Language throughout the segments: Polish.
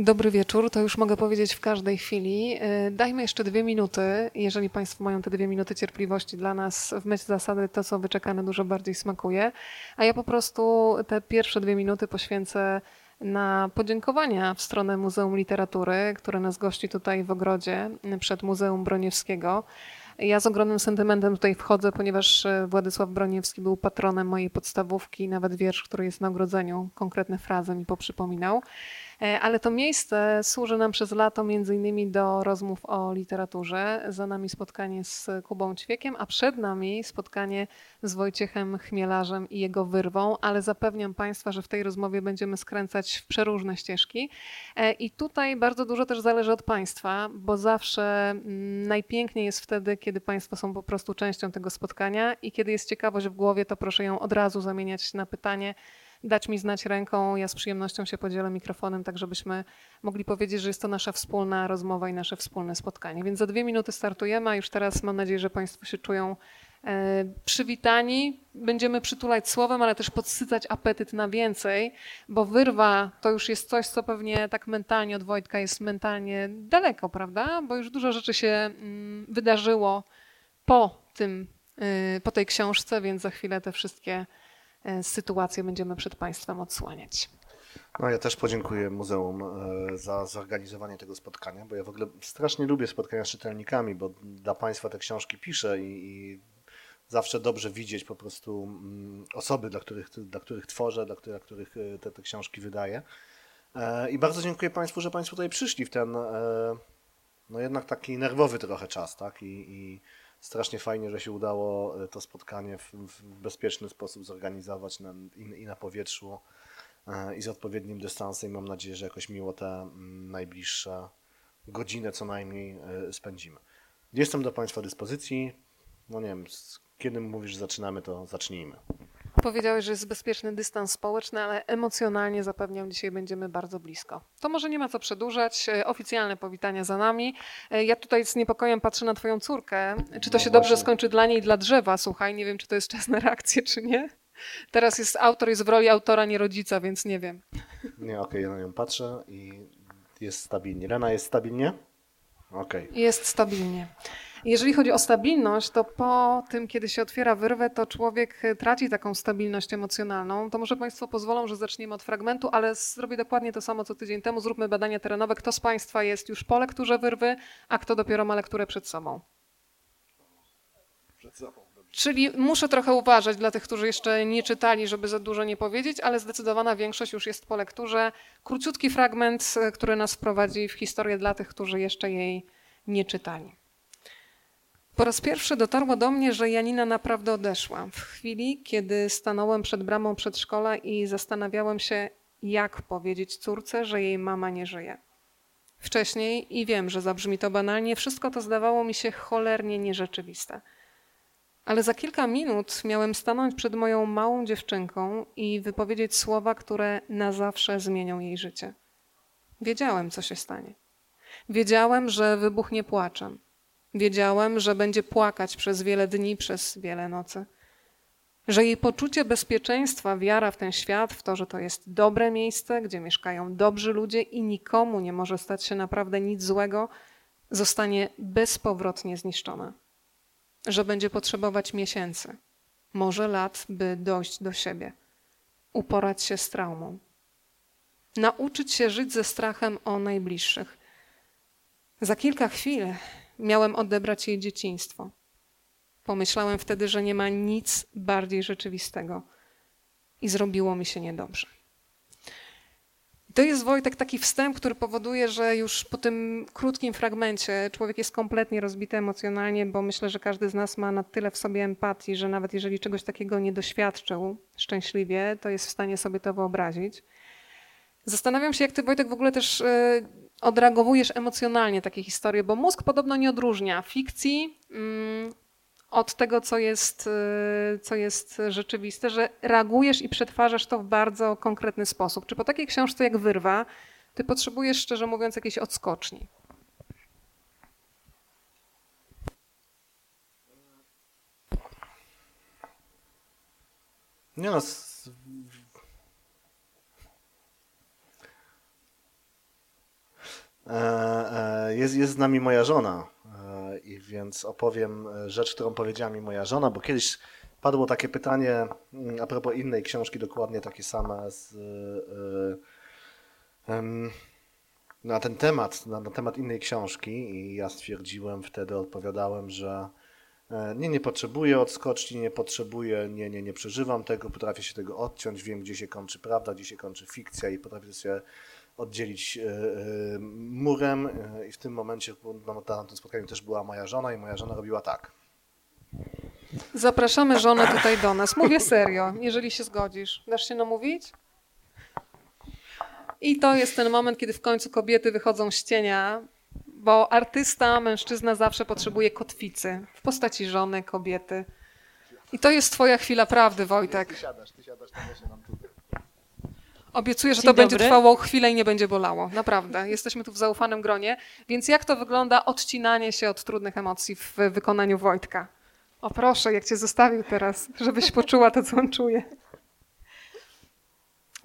Dobry wieczór, to już mogę powiedzieć w każdej chwili. Y, dajmy jeszcze dwie minuty. Jeżeli Państwo mają te dwie minuty cierpliwości dla nas, w myśl zasady to, co wyczekane, dużo bardziej smakuje. A ja po prostu te pierwsze dwie minuty poświęcę na podziękowania w stronę Muzeum Literatury, które nas gości tutaj w ogrodzie przed Muzeum Broniewskiego. Ja z ogromnym sentymentem tutaj wchodzę, ponieważ e, Władysław Broniewski był patronem mojej podstawówki, nawet wiersz, który jest na ogrodzeniu, konkretne frazy mi poprzypominał. E, ale to miejsce służy nam przez lato między innymi do rozmów o literaturze. Za nami spotkanie z Kubą Ćwiekiem, a przed nami spotkanie z Wojciechem Chmielarzem i jego wyrwą, ale zapewniam Państwa, że w tej rozmowie będziemy skręcać w przeróżne ścieżki. E, I tutaj bardzo dużo też zależy od Państwa, bo zawsze mm, najpiękniej jest wtedy, kiedy Państwo są po prostu częścią tego spotkania i kiedy jest ciekawość w głowie, to proszę ją od razu zamieniać na pytanie dać mi znać ręką. Ja z przyjemnością się podzielę mikrofonem, tak żebyśmy mogli powiedzieć, że jest to nasza wspólna rozmowa i nasze wspólne spotkanie. Więc za dwie minuty startujemy, a już teraz mam nadzieję, że Państwo się czują e, przywitani. Będziemy przytulać słowem, ale też podsycać apetyt na więcej, bo wyrwa to już jest coś, co pewnie tak mentalnie od Wojtka jest mentalnie daleko, prawda? Bo już dużo rzeczy się mm, wydarzyło po tym, y, po tej książce, więc za chwilę te wszystkie sytuację będziemy przed Państwem odsłaniać. No, ja też podziękuję muzeum e, za zorganizowanie tego spotkania, bo ja w ogóle strasznie lubię spotkania z czytelnikami, bo dla Państwa te książki piszę i, i zawsze dobrze widzieć po prostu mm, osoby, dla których, dla których tworzę, dla których, dla których e, te, te książki wydaję. I bardzo dziękuję Państwu, że Państwo tutaj przyszli w ten no jednak taki nerwowy trochę czas, tak? I, i strasznie fajnie, że się udało e, to spotkanie w, w bezpieczny sposób zorganizować na, i, i, na powietrzu e, i z odpowiednim dystansem. Mam nadzieję, że jakoś miło te mm, najbliższe godzinę co najmniej e, spędzimy. Jestem do Państwa dyspozycji. No nie wiem, kiedy mówisz, że zaczynamy, to zacznijmy. Powiedziałeś, że jest bezpieczny dystans społeczny, ale emocjonalnie zapewniam, dzisiaj będziemy bardzo blisko. To może nie ma co przedłużać. E, oficjalne powitania za nami. E, ja tutaj z niepokojem patrzę na Twoją córkę. Czy to no się właśnie. dobrze skończy dla niej i dla drzewa? Słuchaj, nie wiem, czy to jest czas na reakcję, czy nie. Teraz jest autor, jest w roli autora, nie rodzica, więc nie wiem. Nie, okej, okay, ja na nią patrzę i jest stabilnie. Lena jest stabilnie? Okej. Okay. Jest stabilnie. Jeżeli chodzi o stabilność, to po tym, kiedy się otwiera wyrwę, to człowiek traci taką stabilność emocjonalną. To może Państwo pozwolą, że zaczniemy od fragmentu, ale zrobię dokładnie to samo co tydzień temu. Zróbmy badania terenowe. Kto z Państwa jest już po lekturze wyrwy, a kto dopiero ma lekturę przed sobą? Przed sobą. Czyli muszę trochę uważać dla tych, którzy jeszcze nie czytali, żeby za dużo nie powiedzieć, ale zdecydowana większość już jest po lekturze. Króciutki fragment, który nas wprowadzi w historię dla tych, którzy jeszcze jej nie czytali. Po raz pierwszy dotarło do mnie, że Janina naprawdę odeszła. W chwili, kiedy stanąłem przed bramą przedszkola i zastanawiałem się, jak powiedzieć córce, że jej mama nie żyje. Wcześniej, i wiem, że zabrzmi to banalnie, wszystko to zdawało mi się cholernie nierzeczywiste. Ale za kilka minut miałem stanąć przed moją małą dziewczynką i wypowiedzieć słowa, które na zawsze zmienią jej życie. Wiedziałem, co się stanie. Wiedziałem, że wybuchnie płaczem Wiedziałem, że będzie płakać przez wiele dni, przez wiele nocy. Że jej poczucie bezpieczeństwa, wiara w ten świat, w to, że to jest dobre miejsce, gdzie mieszkają dobrzy ludzie i nikomu nie może stać się naprawdę nic złego, zostanie bezpowrotnie zniszczona. Że będzie potrzebować miesięcy, może lat, by dojść do siebie, uporać się z traumą, nauczyć się żyć ze strachem o najbliższych. Za kilka chwil miałem odebrać jej dzieciństwo. Pomyślałem wtedy, że nie ma nic bardziej rzeczywistego i zrobiło mi się niedobrze. To jest Wojtek taki wstęp, który powoduje, że już po tym krótkim fragmencie człowiek jest kompletnie rozbity emocjonalnie, bo myślę, że każdy z nas ma na tyle w sobie empatii, że nawet jeżeli czegoś takiego nie doświadczył szczęśliwie, to jest w stanie sobie to wyobrazić. Zastanawiam się, jak ty Wojtek w ogóle też e, odreagowujesz emocjonalnie takie historie, bo mózg podobno nie odróżnia fikcji mm, od tego, co jest, y, co jest rzeczywiste, że reagujesz i przetwarzasz to w bardzo konkretny sposób. Czy po takiej książce jak Wyrwa, ty potrzebujesz, szczerze mówiąc, jakiejś odskoczni? Nie no, E, e, jest, jest z nami moja żona e, i więc opowiem e, rzecz, którą powiedziała mi moja żona, bo kiedyś padło takie pytanie mm, a propos innej książki, dokładnie takie same z, e, na ten temat, na, na temat innej książki i ja stwierdziłem, wtedy odpowiadałem, że e, nie, nie potrzebuję odskoczni, nie potrzebuję, nie, nie, nie przeżywam tego, potrafię się tego odciąć, wiem, gdzie się kończy prawda, gdzie się kończy fikcja i potrafię się oddzielić e, e, murem e, i w tym momencie bo na tym spotkaniu też była moja żona i moja żona robiła tak. Zapraszamy żonę tutaj do nas. Mówię serio, jeżeli się zgodzisz. Dasz się namówić? I to jest ten moment, kiedy w końcu kobiety wychodzą z cienia, bo artysta, mężczyzna zawsze potrzebuje kotwicy w postaci żony, kobiety. I to jest twoja chwila prawdy, Wojtek. siadasz, ty siadasz, ja siadam tutaj. Obiecuję, że Dzień to będzie dobry. trwało chwilę i nie będzie bolało. Naprawdę. Jesteśmy tu w zaufanym gronie. Więc jak to wygląda odcinanie się od trudnych emocji w wykonaniu Wojtka? O proszę, jak cię zostawił teraz, żebyś poczuła to, co on czuje.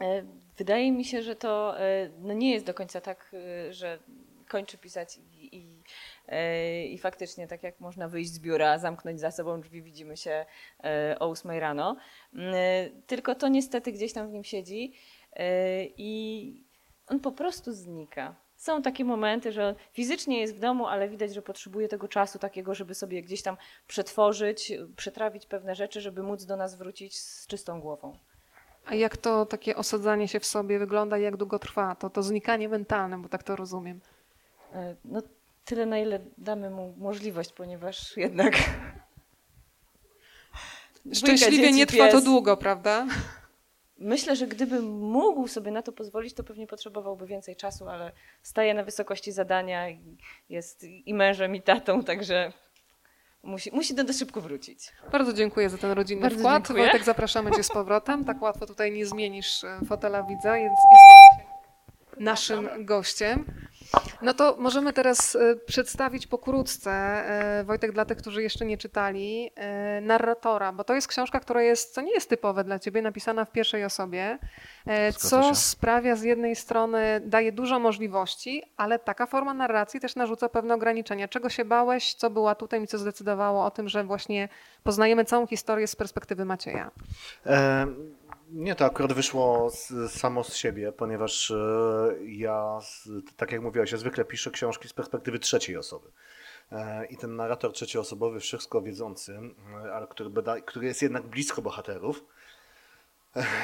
E, Wydaje mi się, że to e, no nie jest do końca tak, e, że kończy pisać i, i, i faktycznie tak jak można wyjść z biura, zamknąć za sobą drzwi, widzimy się o 8 rano. Mm, Tylko to niestety gdzieś tam w nim siedzi i on po prostu znika. Są takie momenty, że fizycznie jest w domu, ale widać, że potrzebuje tego czasu takiego, żeby sobie gdzieś tam przetworzyć, przetrawić pewne rzeczy, żeby móc do nas wrócić z czystą głową. A jak to takie osadzanie się w sobie wygląda i jak długo trwa? To, to znikanie mentalne, bo tak to rozumiem. E, No tyle, na ile damy mu możliwość, ponieważ jednak. Szczęśliwie nie trwa to długo, prawda? Myślę, że gdyby mógł sobie na to pozwolić, to pewnie potrzebowałby więcej czasu, ale staje na wysokości zadania, i jest i mężem, i tatą, także musi, musi do szybko wrócić. Bardzo dziękuję za ten rodzinny Bardzo wkład. dziękuję. Wojtek, zapraszamy cię z powrotem. Tak łatwo tutaj nie zmienisz e, fotela widza, więc dzisiaj naszym gościem. No to możemy teraz e, przedstawić pokrótce, e, Wojtek, dla tych, którzy jeszcze nie czytali, e, narratora, bo to jest książka, która jest, co nie jest typowe dla ciebie, napisana w pierwszej osobie, co sprawia z jednej strony, daje dużo możliwości, ale taka forma narracji też narzuca pewne ograniczenia. Czego się bałeś, co było atutem i co zdecydowało o tym, że właśnie poznajemy całą historię z perspektywy Macieja? E, nie, to akurat wyszło z, samo z siebie, ponieważ e, ja, tak jak mówiłaś, ja zwykle piszę książki z perspektywy trzeciej osoby. E, I ten narrator trzecioosobowy, wszystko wiedzący, e, ale który, który jest jednak blisko bohaterów,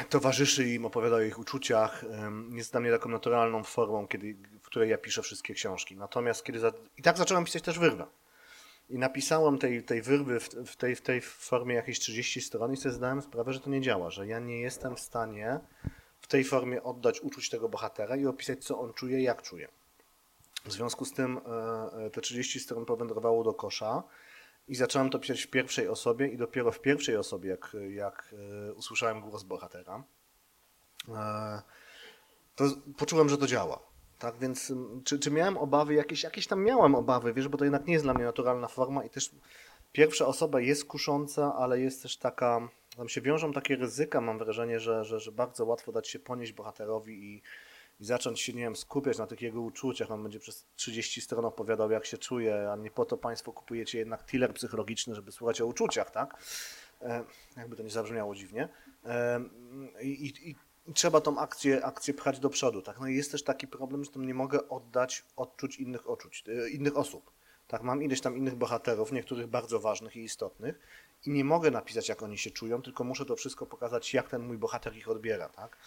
towarzyszy im, opowiada o ich uczuciach, jest dla mnie taką naturalną formą, kiedy, w której ja piszę wszystkie książki. Natomiast kiedy za, i tak zacząłem pisać też wyrwę. I napisałem tej, tej wyrwy w, w, tej, w tej formie jakieś 30 stron i sobie zdałem sprawę, że to nie działa, że ja nie jestem w stanie w tej formie oddać uczuć tego bohatera i opisać, co on czuje, jak czuje. W związku z tym e, e, te 30 stron powędrowało do kosza i zacząłem to pisać w pierwszej osobie i dopiero w pierwszej osobie, jak, jak e, usłyszałem głos bohatera, to poczułem, że to działa. Tak więc, ym, czy, czy miałem obawy jakieś? Jakieś tam miałem obawy, wiesz, bo to jednak nie jest dla mnie naturalna forma i też pierwsza osoba jest kusząca, ale jest też taka, tam się wiążą takie ryzyka, mam wrażenie, że, że, że bardzo łatwo dać się ponieść bohaterowi i, i zacząć się, nie wiem, skupiać na tych jego uczuciach. On będzie przez 30 stron opowiadał, jak się czuje, a nie po to Państwo kupujecie jednak thriller psychologiczny, żeby słuchać o uczuciach, tak? E, jakby to nie zabrzmiało dziwnie. E, i, I trzeba tą akcję, akcję pchać do przodu, tak? No i jest też taki problem, że tam nie mogę oddać odczuć innych, odczuć, e, innych osób. Tak, mam ileś tam innych bohaterów, niektórych bardzo ważnych i istotnych i nie mogę napisać, jak oni się czują, tylko muszę to wszystko pokazać, jak ten mój bohater ich odbiera, tak?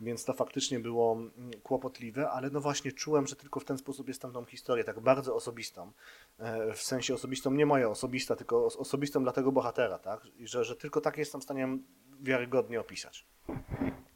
Więc to faktycznie było mm, kłopotliwe, ale no właśnie czułem, że tylko w ten sposób jest tam tą historię, tak bardzo osobistą, e, w sensie osobistą, nie moja osobista, tylko os- osobistą dla tego bohatera, tak? Że, że tylko tak jestem w stanie wiarygodnie opisać.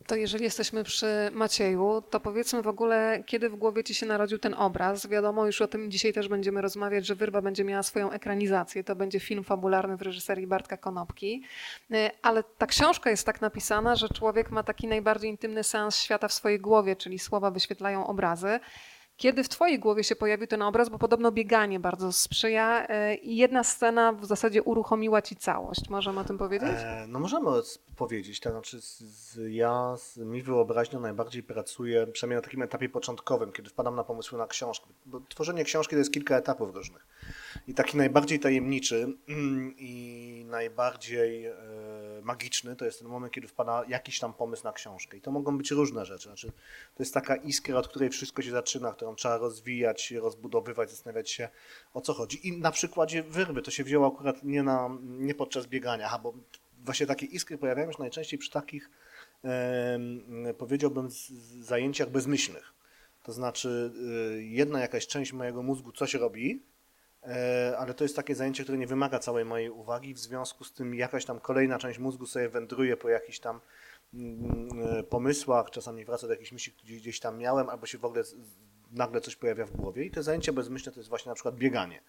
To jeżeli jesteśmy przy Macieju, to powiedzmy w ogóle, kiedy w głowie ci się narodził ten obraz. Wiadomo, już o tym dzisiaj też będziemy rozmawiać, że Wyrwa będzie miała swoją ekranizację. To będzie film fabularny w reżyserii Bartka Konopki. Y, Ale ta książka jest tak napisana, że człowiek ma taki najbardziej intymny seans świata w swojej głowie, czyli słowa wyświetlają obrazy. Kiedy w twojej głowie się pojawił ten obraz, bo podobno bieganie bardzo sprzyja e, i jedna scena w zasadzie uruchomiła ci całość. Możemy o tym powiedzieć? E, no możemy powiedzieć, to znaczy z, z, ja z mi wyobraźnią najbardziej pracuję, przynajmniej na takim etapie początkowym, kiedy wpadam na pomysły na książkę, bo tworzenie książki to jest kilka etapów różnych. I taki najbardziej tajemniczy mm, i najbardziej e, magiczny to jest ten moment, kiedy wpada jakiś tam pomysł na książkę. I to mogą być różne rzeczy. Znaczy, to jest taka iskra, od której wszystko się zaczyna, którą trzeba rozwijać, rozbudowywać, zastanawiać się o co chodzi. I na przykładzie wyrwy to się wzięło akurat nie, na, nie podczas biegania, aha, bo właśnie takie iskry pojawiają się najczęściej przy takich, powiedziałbym, zajęciach bezmyślnych. To znaczy, y, jedna jakaś część mojego mózgu coś robi, ale to jest takie zajęcie, które nie wymaga całej mojej uwagi, w związku z tym jakaś tam kolejna część mózgu sobie wędruje po jakichś tam mm, e, pomysłach, czasami wraca do jakichś myśli, które gdzieś tam miałem, albo się w ogóle nagle coś pojawia w głowie. I te zajęcie bezmyślne to jest właśnie na przykład bieganie.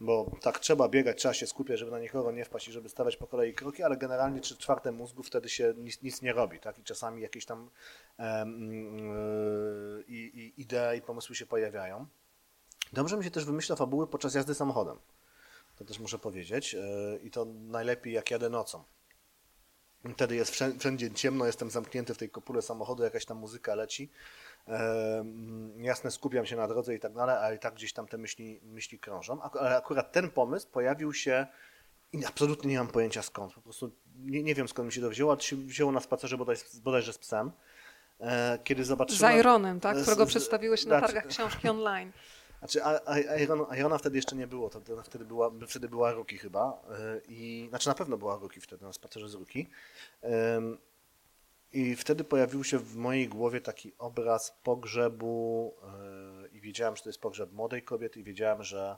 Bo tak trzeba biegać, trzeba się skupiać, żeby na nikogo nie wpaść i żeby stawać po kolei kroki, ale generalnie trzy czwarte mózgu wtedy się nic, nic nie robi, tak? I czasami jakieś tam yy, i, i idee i pomysły się pojawiają. Dobrze mi się też wymyśla fabuły podczas jazdy samochodem. To też muszę powiedzieć. Yy, I to najlepiej jak jadę nocą. Wtedy jest wszędzie, ciemno, jestem zamknięty w tej kopule samochodu, jakaś tam muzyka leci. Em, jasne, skupiam się na drodze i tak dalej, ale i tak gdzieś tam te myśli, myśli krążą. Ale akurat ten pomysł pojawił się i absolutnie nie mam pojęcia skąd. Po prostu nie, nie wiem skąd mi się to wzięło, to się wzięło na spacerze bodaj, bodajże z psem. E, Kiedy Z zobaczyłem... Ironem, tak? z- którego z- przedstawiłeś na znaczy- targach książki online. Znaczy, Irona wtedy jeszcze nie było, to, wtedy była, wtedy była Ruki chyba. e, I, znaczy na pewno była Ruki wtedy, na spacerze z Ruki. I wtedy pojawił się w mojej głowie taki obraz pogrzebu e, i wiedziałem, że to jest pogrzeb młodej kobiety i wiedziałem, że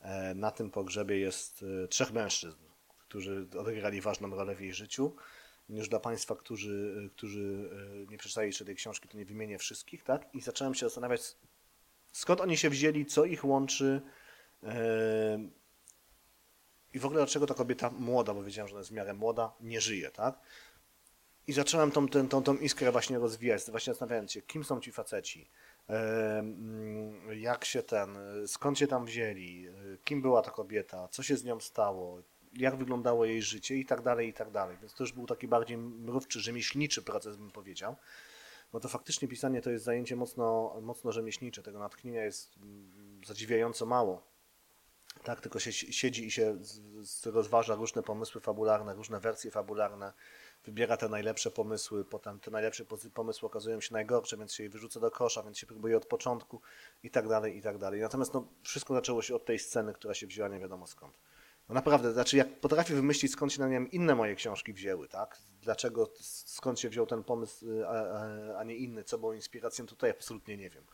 e, na tym pogrzebie jest trzech mężczyzn, którzy odegrali ważną rolę w jej życiu. Już dla Państwa, którzy, którzy nie przeczytali jeszcze tej książki, to nie wymienię wszystkich, tak? I zacząłem się zastanawiać, skąd oni się wzięli, co ich łączy e, i w ogóle dlaczego ta kobieta młoda, bo wiedziałem, że ona jest w miarę młoda, nie żyje, tak? I zacząłem tą, tą, tą, tą iskrę właśnie rozwijać, właśnie zastanawiając się, kim są ci faceci, e, mm, jak się ten, skąd się tam wzięli, e, kim była ta kobieta, co się z nią stało, jak wyglądało jej życie i tak dalej, i tak dalej. Więc to już był taki bardziej mrówczy, rzemieślniczy proces, bym powiedział. Bo to faktycznie pisanie to jest zajęcie mocno, mocno rzemieślnicze. Tego natchnienia jest mm, zadziwiająco mało. Tak, tylko się siedzi i się rozważa różne pomysły fabularne, różne wersje fabularne, wybiera te najlepsze pomysły, potem te najlepsze pomysły okazują się najgorsze, więc się je wyrzuca do kosza, więc się próbuje od początku i tak dalej, i tak dalej. Natomiast no, wszystko zaczęło się od tej sceny, która się wzięła nie wiadomo skąd. No naprawdę, znaczy jak potrafię wymyślić skąd się na nim inne moje książki wzięły, tak? Dlaczego, skąd się wziął ten pomysł, y, a, a, a nie inny, co było inspiracją, tutaj absolutnie nie wiem.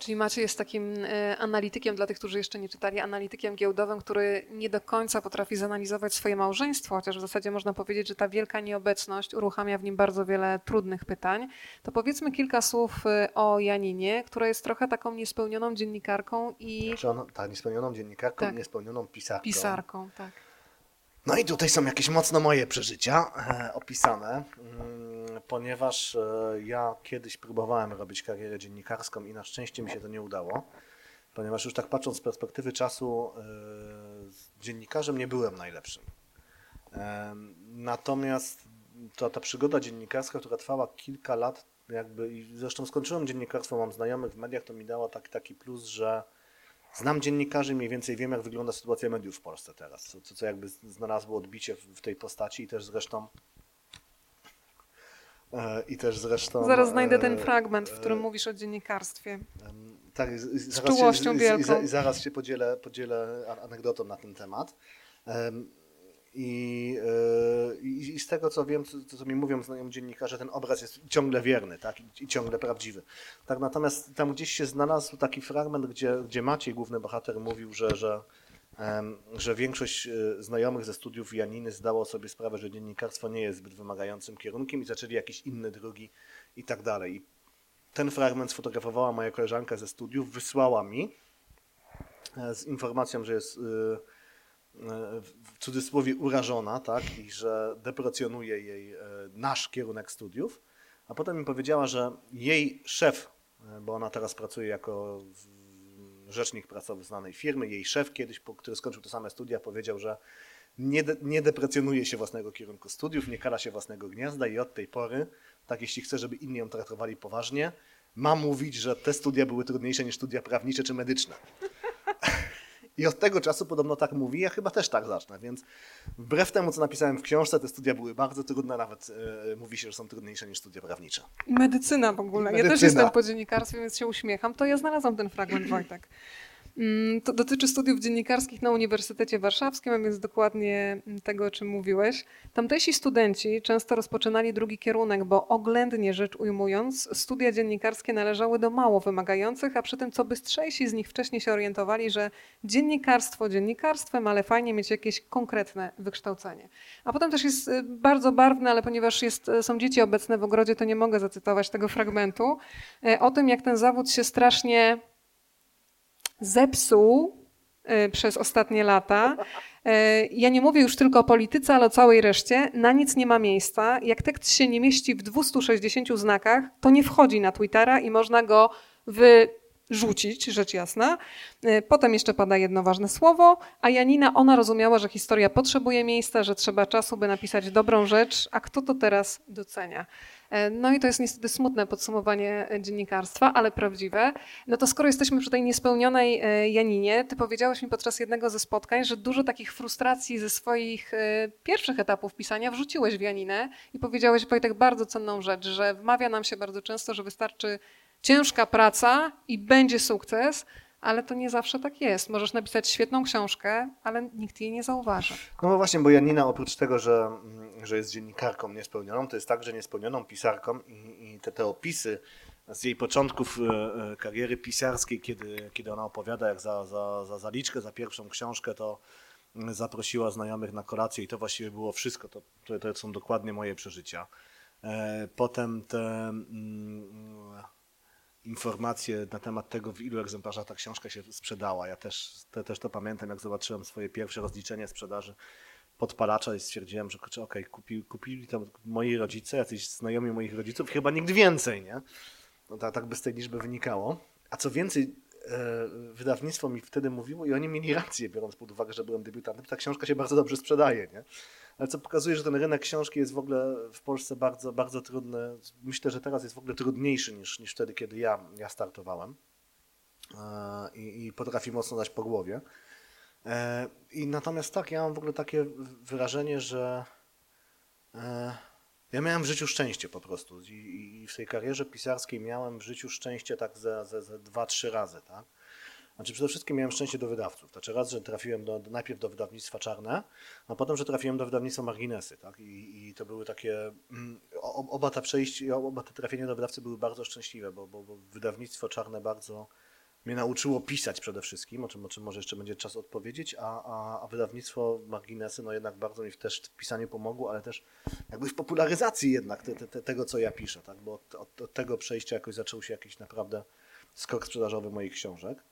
Czyli Maciej jest takim e, analitykiem, dla tych, którzy jeszcze nie czytali, analitykiem giełdowym, który nie do końca potrafi zanalizować swoje małżeństwo, chociaż w zasadzie można powiedzieć, że ta wielka nieobecność uruchamia w nim bardzo wiele trudnych pytań. To powiedzmy kilka słów e, o Janinie, która jest trochę taką niespełnioną dziennikarką i Czy on, tak, niespełnioną dziennikarką, Tak. niespełnioną pisarką. pisarką. Tak. No i tutaj są jakieś mocno moje przeżycia e, opisane, mm, ponieważ e, ja kiedyś próbowałem robić karierę dziennikarską i na szczęście mi się to nie udało, ponieważ już tak patrząc z perspektywy czasu, e, dziennikarzem nie byłem najlepszym. Natomiast to, ta przygoda dziennikarska, która trwała kilka lat, jakby, i zresztą skończyłem dziennikarstwo, mam znajomych w mediach, to mi dało tak, taki plus, że Znam dziennikarzy, mniej więcej wiem, jak wygląda sytuacja mediów w Polsce teraz, co, co, co jakby znalazło odbicie w, w tej postaci i też zresztą e, i też zresztą... Zaraz znajdę ten e, fragment, w którym e, mówisz o dziennikarstwie. Tak, z- z- czułością się, wielką. za- zaraz się podzielę, podzielę anegdotą na ten temat. E, i, I z tego co wiem, co, co mi mówią znajomi dziennikarze, ten obraz jest ciągle wierny tak? I, i ciągle prawdziwy. Tak, natomiast tam gdzieś się znalazł taki fragment, gdzie, gdzie Maciej, główny bohater, mówił, że, że, że większość e, znajomych ze studiów Janiny zdało sobie sprawę, że dziennikarstwo nie jest zbyt wymagającym kierunkiem i zaczęli jakieś inne drogi i tak dalej. I ten fragment sfotografowała moja koleżanka ze studiów, wysłała mi e, z informacją, że jest e, w cudzysłowie urażona, tak, i że deprecjonuje jej e, nasz kierunek studiów, a potem mi powiedziała, że jej szef e, bo ona teraz pracuje jako rzecznik prasowy znanej firmy. Jej szef kiedyś, który skończył te same studia, powiedział, że nie, de, nie deprecjonuje się własnego kierunku studiów, nie kala się własnego gniazda i od tej pory, tak jeśli chce, żeby inni ją traktowali poważnie, ma mówić, że te studia były trudniejsze niż studia prawnicze czy medyczne. I od tego czasu podobno tak mówi, ja chyba też tak zacznę, więc wbrew temu, co napisałem w książce, te studia były bardzo trudne, nawet e, mówi się, że są trudniejsze niż studia prawnicze. Medycyna w ogóle. I Ja też medycyna. jestem po dziennikarstwie, więc się uśmiecham. To ja znalazłam ten fragment, Wojtek. Mm, To dotyczy studiów dziennikarskich na Uniwersytecie Warszawskim, a więc dokładnie tego, o czym mówiłeś. Tamtejsi studenci często rozpoczynali drugi kierunek, bo oględnie rzecz ujmując, studia dziennikarskie należały do mało wymagających, a przy tym co bystrzejsi z nich wcześniej się orientowali, że dziennikarstwo dziennikarstwem, ale fajnie mieć jakieś konkretne wykształcenie. A potem też jest y, bardzo barwne, ale ponieważ jest, y, są dzieci obecne w ogrodzie, to nie mogę zacytować tego fragmentu, y, o tym, jak ten zawód się strasznie zepsuł y, przez ostatnie lata. Y, Ja nie mówię już tylko o polityce, ale o całej reszcie. Na nic nie ma miejsca. Jak tekst się nie mieści w 260 znakach, to nie wchodzi na Twittera i można go wyrzucić, rzecz jasna. Y, Potem jeszcze pada jedno ważne słowo, a Janina, ona rozumiała, że historia potrzebuje miejsca, że trzeba czasu, by napisać dobrą rzecz, a kto to teraz docenia? E, No i to jest niestety smutne podsumowanie e, dziennikarstwa, ale prawdziwe. No to skoro jesteśmy przy tej niespełnionej e, Janinie, ty powiedziałeś mi podczas jednego ze spotkań, że dużo takich frustracji ze swoich pierwszych etapów pisania wrzuciłeś w Janinę i powiedziałeś Wojtek bardzo cenną rzecz, że wmawia nam się bardzo często, że wystarczy ciężka praca i będzie sukces, ale to nie zawsze tak jest. Możesz napisać świetną książkę, ale nikt jej nie zauważy. No bo właśnie, bo Janina oprócz tego, że, mm, że jest dziennikarką niespełnioną, to jest także niespełnioną pisarką i, i te, te opisy z jej początków e, e, kariery pisarskiej, kiedy, kiedy ona opowiada, jak za, za, za zaliczkę, za pierwszą książkę, to mm, zaprosiła znajomych na kolację i to właściwie było wszystko. To, to, to są dokładnie moje przeżycia. E, Potem te mm, informacje na temat tego, w ilu egzemplarzach ta książka się sprzedała. Ja też, te, też to pamiętam, jak zobaczyłem swoje pierwsze rozliczenie sprzedaży podpalacza i stwierdziłem, że okej, kupi, kupili to moi rodzice, jacyś znajomi moich rodziców, chyba nikt więcej, nie? No tak, tak by z tej liczby wynikało. A co więcej, e, wydawnictwo mi wtedy mówiło i oni mieli rację, biorąc pod uwagę, że byłem debiutantem, ta książka się bardzo dobrze sprzedaje, nie? Ale co pokazuje, że ten rynek książki jest w ogóle w Polsce bardzo, bardzo trudny. Myślę, że teraz jest w ogóle trudniejszy niż, niż wtedy, kiedy ja, ja startowałem. E, I, I potrafi mocno dać po głowie. E, I natomiast tak, ja mam w ogóle takie wyrażenie, że e, ja miałem w życiu szczęście po prostu. I, I w tej karierze pisarskiej miałem w życiu szczęście tak ze, ze, ze dwa, trzy razy, tak? Znaczy przede wszystkim miałem szczęście do wydawców. Znaczy raz, że trafiłem do, najpierw do wydawnictwa Czarne, a potem, że trafiłem do wydawnictwa Marginesy. Tak? I, I to były takie, mm, oba te przejścia, oba te trafienia do wydawcy były bardzo szczęśliwe, bo, bo, bo wydawnictwo Czarne bardzo mnie nauczyło pisać przede wszystkim, o czym, o czym może jeszcze będzie czas odpowiedzieć, a, a, a wydawnictwo Marginesy no jednak bardzo mi też w pisaniu pomogło, ale też jakby w popularyzacji jednak te, te, te, tego, co ja piszę, tak? bo od, od, od tego przejścia jakoś zaczął się jakiś naprawdę skok sprzedażowy moich książek.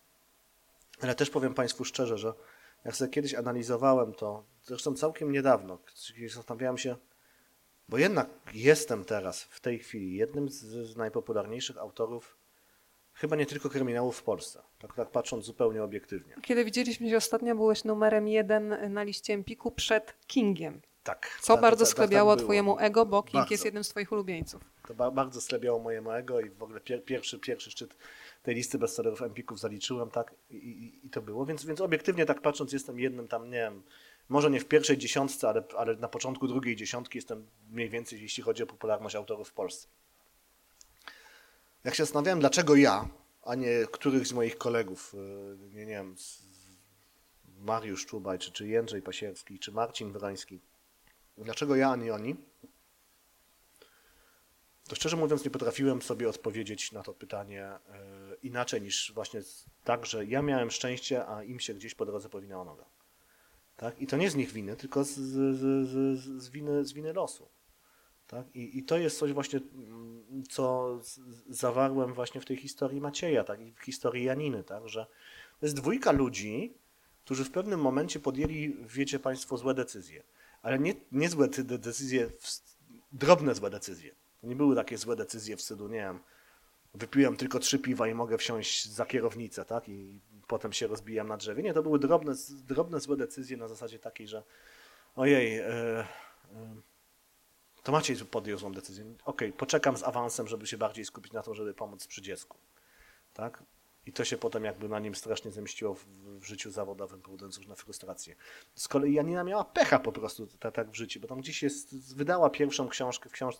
Ale też powiem Państwu szczerze, że jak sobie kiedyś analizowałem to, zresztą całkiem niedawno, kiedy zastanawiałem się, bo jednak jestem teraz, w tej chwili, jednym z, najpopularniejszych autorów, chyba nie tylko kryminałów w Polsce, tak, tak patrząc zupełnie obiektywnie. Kiedy widzieliśmy się ostatnio, byłeś numerem jeden na liście Empiku przed Kingiem. Tak. Co tak, bardzo tak, tak, sklebiało tak twojemu ego, bo King Bardzo. jest jednym z twoich ulubieńców. To ba bardzo sklebiało mojemu ego i w ogóle pier pierwszy, pierwszy szczyt tej listy bestsellerów Empików zaliczyłem, tak, i, i, i to było. Więc, więc obiektywnie tak patrząc, jestem jednym tam, nie wiem, może nie w pierwszej dziesiątce, ale, ale na początku drugiej dziesiątki jestem mniej więcej, jeśli chodzi o popularność autorów w Polsce. Jak się zastanawiałem, dlaczego ja, a nie których z moich kolegów, y, nie, nie wiem, Mariusz Czubaj, czy, czy Jędrzej Pasierski, czy Marcin Wroński, dlaczego ja, a nie oni, to szczerze mówiąc nie potrafiłem sobie odpowiedzieć na to pytanie e, inaczej niż właśnie tak, że ja miałem szczęście, a im się gdzieś po drodze powinęła noga. Tak? I to nie z nich winy, tylko z, z, z, z, winy, z winy losu. Tak? I, I to jest coś właśnie, mm, co zawarłem właśnie w tej historii Macieja, tak? i w historii Janiny, tak? że to jest dwójka ludzi, którzy w pewnym momencie podjęli, wiecie Państwo, złe decyzje. Ale nie, nie złe de- decyzje, drobne złe decyzje. Nie były takie złe decyzje w stylu, nie wiem, wypiłem tylko trzy piwa i mogę wsiąść za kierownicę, tak? I potem się rozbijam na drzewie. Nie, to były drobne, drobne złe decyzje na zasadzie takiej, że ojej, e, e, to Maciej podjął złą decyzję. Okej, poczekam z awansem, żeby się bardziej skupić na to, żeby pomóc przy dziecku. Tak? I to się potem jakby na nim strasznie zemściło w, w życiu zawodowym, powodując różne frustracje. Z kolei Janina miała pecha po prostu tak, w życiu, bo tam gdzieś jest, wydała pierwszą książkę, w, książ-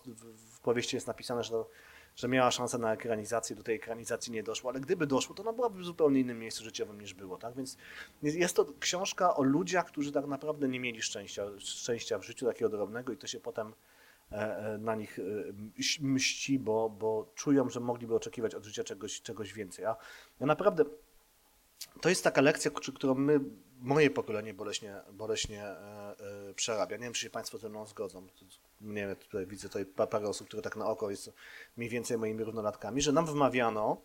w powieści jest napisane, że, to, że miała szansę na ekranizację, do tej ekranizacji nie doszło, ale gdyby doszło, to ona byłaby w zupełnie innym miejscu życiowym niż było. Tak? Więc jest- to książka o ludziach, którzy tak naprawdę nie mieli szczęścia, szczęścia w życiu takiego drobnego i to się potem e, e, na nich e, mś- mści, bo, bo czują, że mogliby oczekiwać od życia czegoś, czegoś więcej. A ja naprawdę to jest taka lekcja, któ- którą my, moje pokolenie boleśnie, boleśnie przerabia. Nie wiem, czy się Państwo ze mną zgodzą. Nie wiem, tutaj widzę tutaj pa- parę osób, które tak na oko jest mniej więcej moimi równolatkami, że nam wmawiano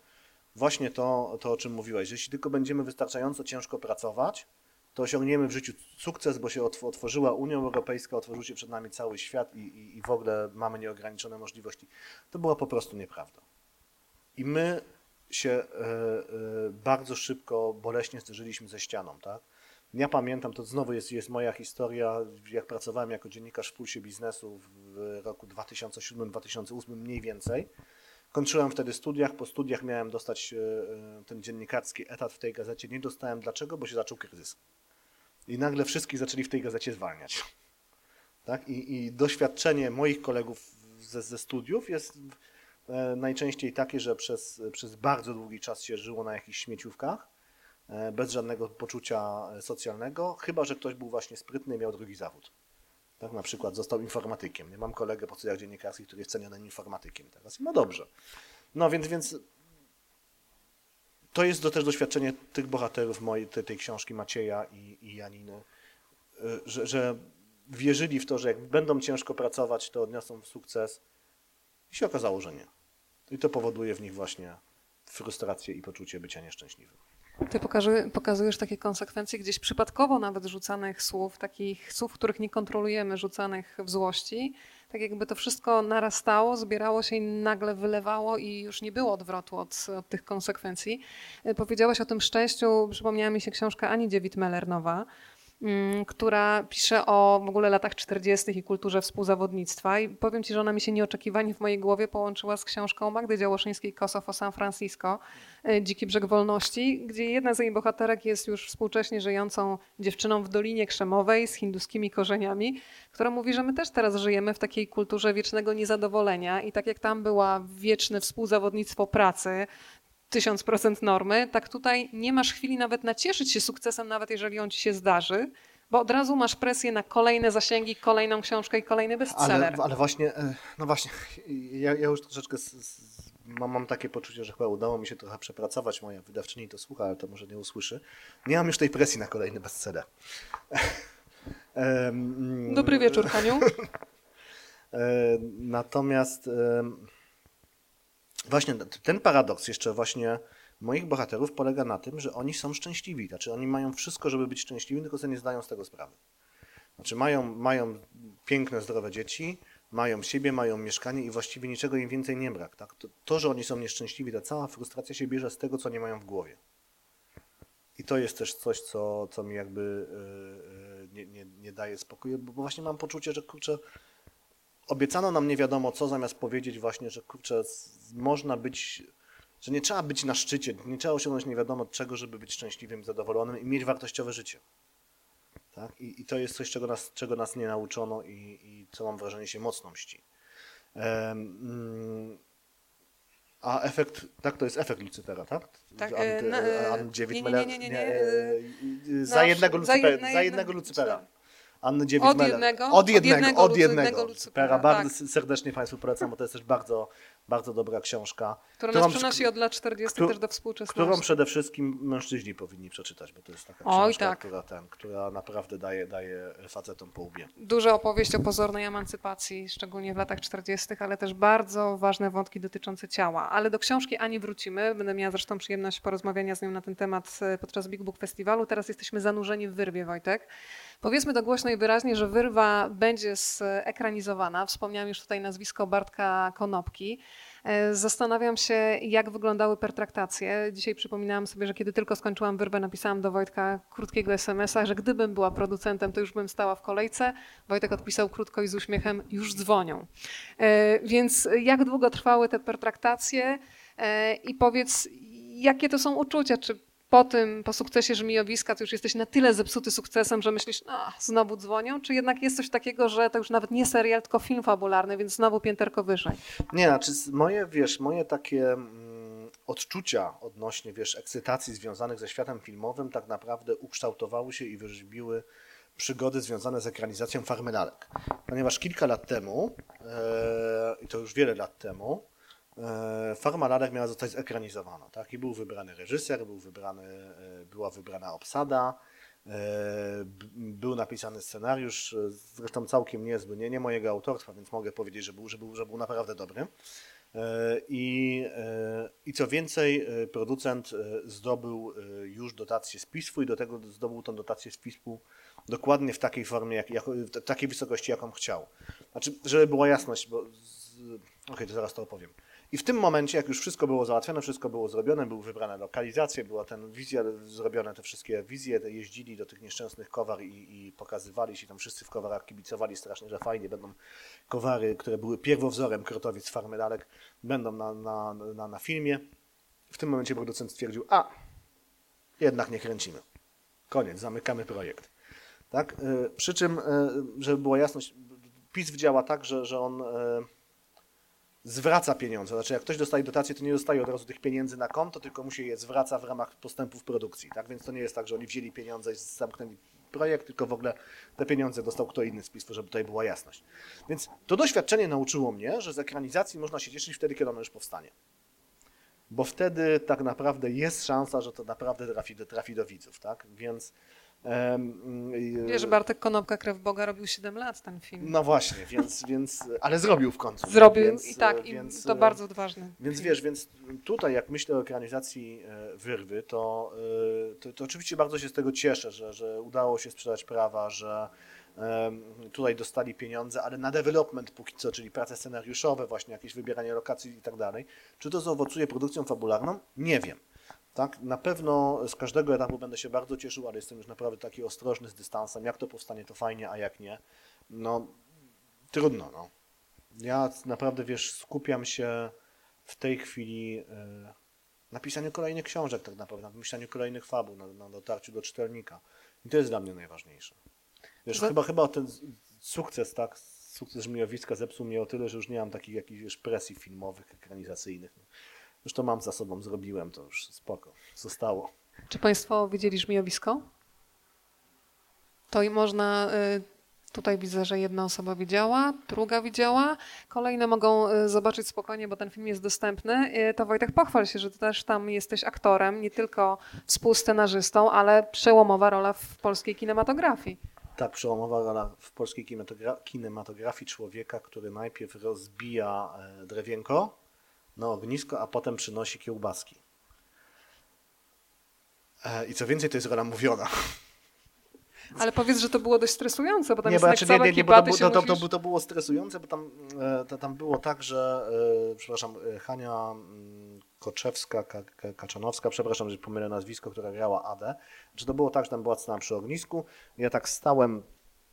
właśnie to, to o czym mówiłeś, że jeśli tylko będziemy wystarczająco ciężko pracować, to osiągniemy w życiu sukces, bo się otw- otworzyła Unia Europejska, otworzył się przed nami cały świat i, i, i w ogóle mamy nieograniczone możliwości. To była po prostu nieprawda. I my się e, e, bardzo szybko, boleśnie zderzyliśmy ze ścianą, tak? Ja pamiętam, to znowu jest, jest moja historia, jak pracowałem jako dziennikarz w Pulsie Biznesu w roku 2007-2008 mniej więcej. Kończyłem wtedy studiach, po studiach miałem dostać e, e, ten dziennikarski etat w tej gazecie. Nie dostałem dlaczego, bo się zaczął kryzys. I nagle wszystkich zaczęli w tej gazecie zwalniać. Tak? I, i doświadczenie moich kolegów ze, ze studiów jest e, najczęściej takie, że przez, przez bardzo długi czas się żyło na jakichś śmieciówkach, bez żadnego poczucia e, socjalnego, chyba że ktoś był właśnie sprytny i miał drugi zawód. Tak, na przykład został informatykiem. Nie mam kolegę po studiach dziennikarskich, który jest cenionym informatykiem teraz. Ma dobrze. No więc, więc to jest do, też doświadczenie tych bohaterów mojej, tej, tej książki Macieja i, i Janiny, y, że, że wierzyli w to, że jak będą ciężko pracować, to odniosą sukces. I się okazało, że nie. I to powoduje w nich właśnie frustrację i poczucie bycia nieszczęśliwym. Ty pokazujesz takie konsekwencje gdzieś przypadkowo nawet rzucanych słów, takich słów, których nie kontrolujemy, rzucanych w złości. Tak jakby to wszystko narastało, zbierało się i nagle wylewało i już nie było odwrotu od, od tych konsekwencji. Y, Powiedziałaś o tym szczęściu, przypomniała mi się książka Ani Dziewit-Meller nowa, mm, która pisze o w ogóle latach 40. i kulturze współzawodnictwa. I powiem Ci, że ona mi się nieoczekiwanie w mojej głowie połączyła z książką Magdy Działoszyńskiej Kosow o San Francisco, e, Dziki Brzeg Wolności, gdzie jedna z jej bohaterek jest już współcześnie żyjącą dziewczyną w Dolinie Krzemowej z hinduskimi korzeniami, która mówi, że my też teraz żyjemy w takiej kulturze wiecznego niezadowolenia i tak jak tam była wieczne współzawodnictwo pracy, tysiąc procent normy, tak tutaj nie masz chwili nawet nacieszyć się sukcesem, nawet jeżeli on ci się zdarzy, bo od razu masz presję na kolejne zasięgi, kolejną książkę i kolejny bestseller. Ale, ale właśnie, e, no właśnie, ja, ja już troszeczkę z, z, mam, mam takie poczucie, że chyba udało mi się trochę przepracować. Moja wydawczyni to słucha, ale to może nie usłyszy. Nie mam już tej presji na kolejny bestseller. Dobry wieczór, Haniu. E, Natomiast właśnie ten paradoks jeszcze właśnie moich bohaterów polega na tym, że oni są szczęśliwi. Znaczy oni mają wszystko, żeby być szczęśliwi, tylko sobie nie zdają z tego sprawy. Znaczy mają, mają piękne, zdrowe dzieci, mają siebie, mają mieszkanie i właściwie niczego im więcej nie brak. Tak? To, to, że oni są nieszczęśliwi, ta cała frustracja się bierze z tego, co nie mają w głowie. I to jest też coś, co, co mi jakby y, y, nie, nie, nie daje spokoju, bo właśnie mam poczucie, że kurczę, obiecano nam nie wiadomo co, zamiast powiedzieć właśnie, że kurczę, można być, że nie trzeba być na szczycie, nie trzeba osiągnąć nie wiadomo czego, żeby być szczęśliwym, zadowolonym i mieć wartościowe życie. Tak? I, I to jest coś, czego nas, czego nas nie nauczono i, i co mam wrażenie się mocno mści. Mm, a efekt, tak, to jest efekt Lucyfera, tak? Tak, Anty- e, na- e, Anny Dziewit nie, nie, Meller- nie, nie, nie, e, e, e, Za nasz- jednego za jedne- Za jednego jednego Lucyfera. Anny Dziewit Od Meller. jednego? Od Od jednego, od jednego. Lucyfera. Lucyfera, Bardzo tak. serdecznie Państwu polecam, bo to jest też bardzo, bardzo dobra książka. Która którą- nas przenosi od lat 40 którą- też do współczesności. Którą przede wszystkim mężczyźni powinni przeczytać, bo to jest taka Oj, książka, tak. która, ten, która naprawdę daje, daje facetom po łbie. Duża opowieść o pozornej emancypacji, szczególnie w latach 40., ale też bardzo ważne wątki dotyczące ciała. Ale do książki Ani wrócimy. Będę miała zresztą przyjemność porozmawiania z nią na ten temat e, podczas Big Book Festiwalu. Teraz jesteśmy zanurzeni w wyrwie, Wojtek. Powiedzmy to głośno i wyraźnie, że wyrwa będzie zekranizowana. Wspomniałam już tutaj nazwisko Bartka Konopki. E, Zastanawiam się, jak wyglądały pertraktacje. Dzisiaj przypominałam sobie, że kiedy tylko skończyłam wyrwę, napisałam do Wojtka krótkiego SMS-a, że gdybym była producentem, to już bym stała w kolejce. Wojtek odpisał krótko i z uśmiechem, już dzwonią. E, Więc jak długo trwały te pertraktacje? E, I powiedz, jakie to są uczucia? Czy po tym, po sukcesie Żmijowiska, to już jesteś na tyle zepsuty sukcesem, że myślisz, a, znowu dzwonią? Czy jednak jest coś takiego, że to już nawet nie serial, tylko film fabularny, więc znowu pięterko wyżej? Nie, znaczy moje, wiesz, moje takie mm, odczucia odnośnie, wiesz, ekscytacji związanych ze światem filmowym tak naprawdę ukształtowały się i wyrzeźbiły przygody związane z ekranizacją Farmy Lalek. Ponieważ kilka lat temu, e, i to już wiele lat temu, e, Farma Lalek miała zostać zekranizowana, tak? I był wybrany reżyser, był wybrany, e, była wybrana obsada, e, był napisany scenariusz, zresztą całkiem niezły, nie, nie mojego autorstwa, więc mogę powiedzieć, że był, że był, że był naprawdę dobry. I, I co więcej, producent zdobył już dotację z PISF-u i do tego zdobył tą dotację z PISF-u dokładnie w takiej formie, jak, jak, w takiej wysokości, jaką chciał. Znaczy, żeby była jasność, bo. Okej, to zaraz to opowiem. I w tym momencie, jak już wszystko było załatwione, wszystko było zrobione, były wybrane lokalizacje, była ten wizja zrobione, te wszystkie wizje, jeździli do tych nieszczęsnych kowar i, i pokazywali się tam wszyscy w kowarach, kibicowali strasznie, że fajnie będą kowary, które były pierwowzorem Krotowic Farmy Lalek, będą na, na, na, na filmie. W tym momencie producent stwierdził, a jednak nie kręcimy. Koniec, zamykamy projekt. Tak? Y, Przy czym, y, żeby była jasność, PiS działa tak, że, że on y, zwraca pieniądze. Znaczy, jak ktoś dostaje dotację, to nie dostaje od razu tych pieniędzy na konto, tylko mu się je zwraca w ramach postępów produkcji. Tak? Więc to nie jest tak, że oni wzięli pieniądze i zamknęli projekt, tylko w ogóle te pieniądze dostał kto inny z PiS, żeby tutaj była jasność. Więc to doświadczenie nauczyło mnie, że z ekranizacji można się cieszyć wtedy, kiedy ona już powstanie. Bo wtedy tak naprawdę jest szansa, że to naprawdę trafi do, trafi do widzów. Tak? Więc Wiesz, Bartek Konopka, Krew Boga robił 7 lat ten film. no właśnie, więc, więc, ale zrobił w końcu. Zrobił więc, i tak, i więc, to bardzo odważny. Więc film. wiesz, więc tutaj jak myślę o ekranizacji e, Wyrwy, to, e, to, to oczywiście bardzo się z tego cieszę, że, że udało się sprzedać prawa, że tutaj dostali pieniądze, ale na development póki co, czyli prace scenariuszowe, właśnie jakieś wybieranie lokacji i tak dalej. Czy to zaowocuje produkcją fabularną? Nie wiem. Tak, na pewno z każdego etapu będę się bardzo cieszył, ale jestem już naprawdę taki ostrożny z dystansem. Jak to powstanie, to fajnie, a jak nie, no trudno. No. Ja naprawdę, wiesz, skupiam się w tej chwili e, na pisaniu kolejnych książek, tak naprawdę, na pisaniu kolejnych fabuł, na, na dotarciu do czytelnika. I to jest dla mnie najważniejsze. Wiesz, chyba, chyba ten sukces, tak, sukces Żmijowiska zepsuł mnie o tyle, że już nie mam takich jakichś wiesz, presji filmowych, ekranizacyjnych. Już to mam za sobą, zrobiłem to już, spoko, zostało. Czy Państwo widzieli żmijowisko? To i można. y, Tutaj widzę, że jedna osoba widziała, druga widziała. Kolejne mogą y, zobaczyć spokojnie, bo ten film jest dostępny. Y, To Wojtek, pochwal się, że ty też tam jesteś aktorem, nie tylko współscenarzystą, ale przełomowa rola w polskiej kinematografii. Tak, przełomowa rola w polskiej kinematogra- kinematografii człowieka, który najpierw rozbija e, drewienko na ognisko, a potem przynosi kiełbaski. E, I co więcej, to jest rola mówiona. Ale powiedz, że to było dość stresujące, bo tam Nie, jest bo znaczy, nie, nie, nie, bo to, bu- to, to, musisz... to, to było stresujące, bo tam, e, to, tam było tak, że, e, przepraszam, Hania mm, Koczewska, Ka, Ka, Kaczanowska, przepraszam, że pomylę nazwisko, która grała Adę, że to było tak, że tam była scena przy ognisku, ja tak stałem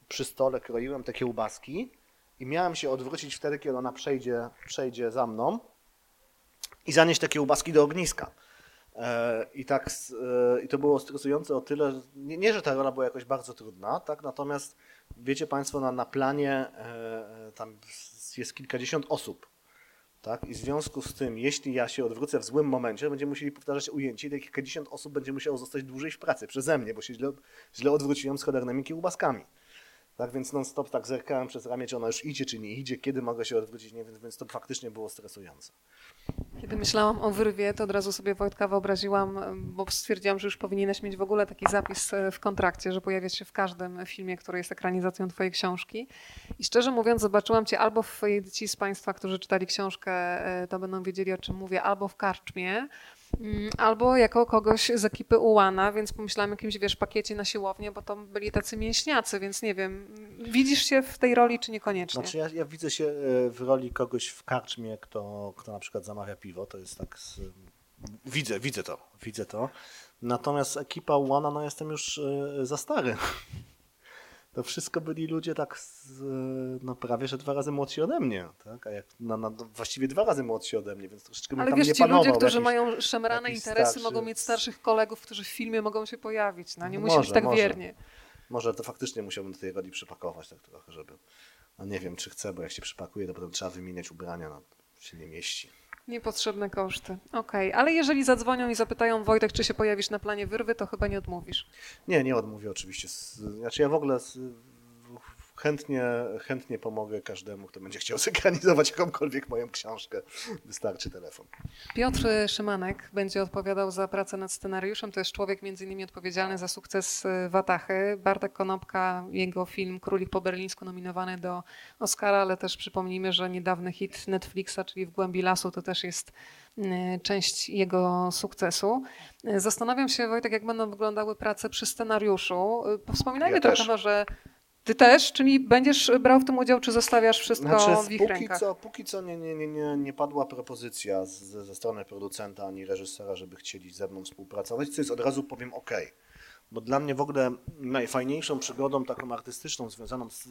przy stole, kroiłem te kiełbaski i miałem się odwrócić wtedy, kiedy ona przejdzie, przejdzie za mną i zanieść te kiełbaski do ogniska. E, I tak, e, i to było stresujące o tyle, nie, nie, że ta rola była jakoś bardzo trudna, tak, natomiast wiecie Państwo, na, na planie e, tam jest kilkadziesiąt osób, tak, i w związku z tym, jeśli ja się odwrócę w złym momencie, będziemy musieli powtarzać ujęcie i te kilkadziesiąt osób będzie musiało zostać dłużej w pracy przeze mnie, bo się źle, źle odwróciłem z cholernymi kiełbaskami. Tak więc non stop tak zerkałem przez ramię, czy ona już idzie, czy nie idzie, kiedy mogę się odwrócić, nie wiem, więc to faktycznie było stresujące. Kiedy myślałam o wyrwie, to od razu sobie Wojtka wyobraziłam, bo stwierdziłam, że już powinieneś mieć w ogóle taki zapis e, w kontrakcie, że pojawiać się w każdym filmie, który jest ekranizacją twojej książki. I szczerze mówiąc, zobaczyłam cię albo w, ci z Państwa, którzy czytali książkę, e, to będą wiedzieli o czym mówię, albo w karczmie. Mm, Albo jako kogoś z ekipy Ułana, więc pomyślałam o jakimś, wiesz, pakiecie na siłownię, bo to byli tacy mięśniacy, więc nie wiem, widzisz się w tej roli, czy niekoniecznie? Znaczy ja, ja widzę się e, w roli kogoś w karczmie, kto, kto na przykład zamawia piwo, to jest tak z, widzę, widzę to, widzę to. Natomiast ekipa Łana, no jestem już e, za stary. To wszystko byli ludzie tak z, no prawie, że dwa razy młodsi ode mnie, tak? A jak, no, no, właściwie dwa razy młodsi ode mnie, więc troszeczkę bym Ale tam wiesz, nie ci ludzie, którzy jakiś- mają szemrane interesy, starszy- mogą mieć starszych kolegów, którzy w filmie mogą się pojawić. No, nie No musi być może, tak może. wiernie. Może to faktycznie musiałbym do tej roli przypakować tak trochę, żeby... No nie wiem, czy chcę, bo jak się przypakuje, to potem trzeba wymieniać ubrania, no się nie mieści. Niepotrzebne koszty. Okej, ale jeżeli zadzwonią i zapytają Wojtek, czy się pojawisz na planie wyrwy, to chyba nie odmówisz. Nie, nie odmówię oczywiście. Znaczy ja w ogóle chętnie, chętnie pomogę każdemu, kto będzie chciał zekranizować jakąkolwiek moją książkę. Wystarczy telefon. Piotr Szymanek będzie odpowiadał za pracę nad scenariuszem. To jest człowiek między innymi odpowiedzialny za sukces y, Watachy. Bartek Konopka, jego film Królik po berlińsku nominowany do Oscara, ale też przypomnijmy, że niedawny hit Netflixa, czyli W głębi lasu, to też jest y, część jego sukcesu. Zastanawiam się, Wojtek, jak będą wyglądały prace przy scenariuszu. Y, Wspominajmy Ja trochę też. może... Ty też? Czyli będziesz brał w tym udział, czy zostawiasz wszystko Znaczy, w ich póki rękach? co, póki co nie, nie, nie, nie, nie padła propozycja z, ze strony producenta ani reżysera, żeby chcieli ze mną współpracować, co jest od razu powiem ok. Bo dla mnie w ogóle najfajniejszą przygodą taką artystyczną związaną z,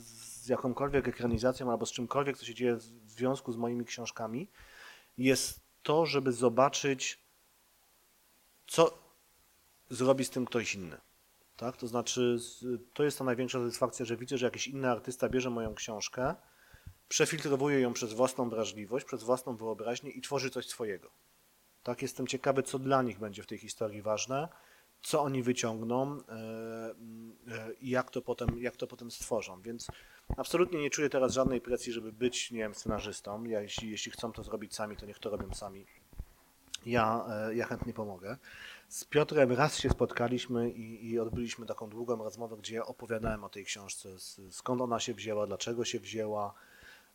z jakąkolwiek ekranizacją albo z czymkolwiek, co się dzieje w związku z moimi książkami, jest to, żeby zobaczyć, co zrobi z tym ktoś inny. Tak? To znaczy, to jest ta największa satysfakcja, że widzę, że jakiś inny artysta bierze moją książkę, przefiltrowuje ją przez własną wrażliwość, przez własną wyobraźnię i tworzy coś swojego. Tak, jestem ciekawy, co dla nich będzie w tej historii ważne, co oni wyciągną e, e, i jak to potem, jak to potem stworzą. Więc absolutnie nie czuję teraz żadnej presji, żeby być, nie wiem, scenarzystą. Ja, jeśli, jeśli chcą to zrobić sami, to niech to robią sami. Ja, e, ja chętnie pomogę. Z Piotrem raz się spotkaliśmy i, i odbyliśmy taką długą rozmowę, gdzie opowiadałem o tej książce, skąd ona się wzięła, dlaczego się wzięła.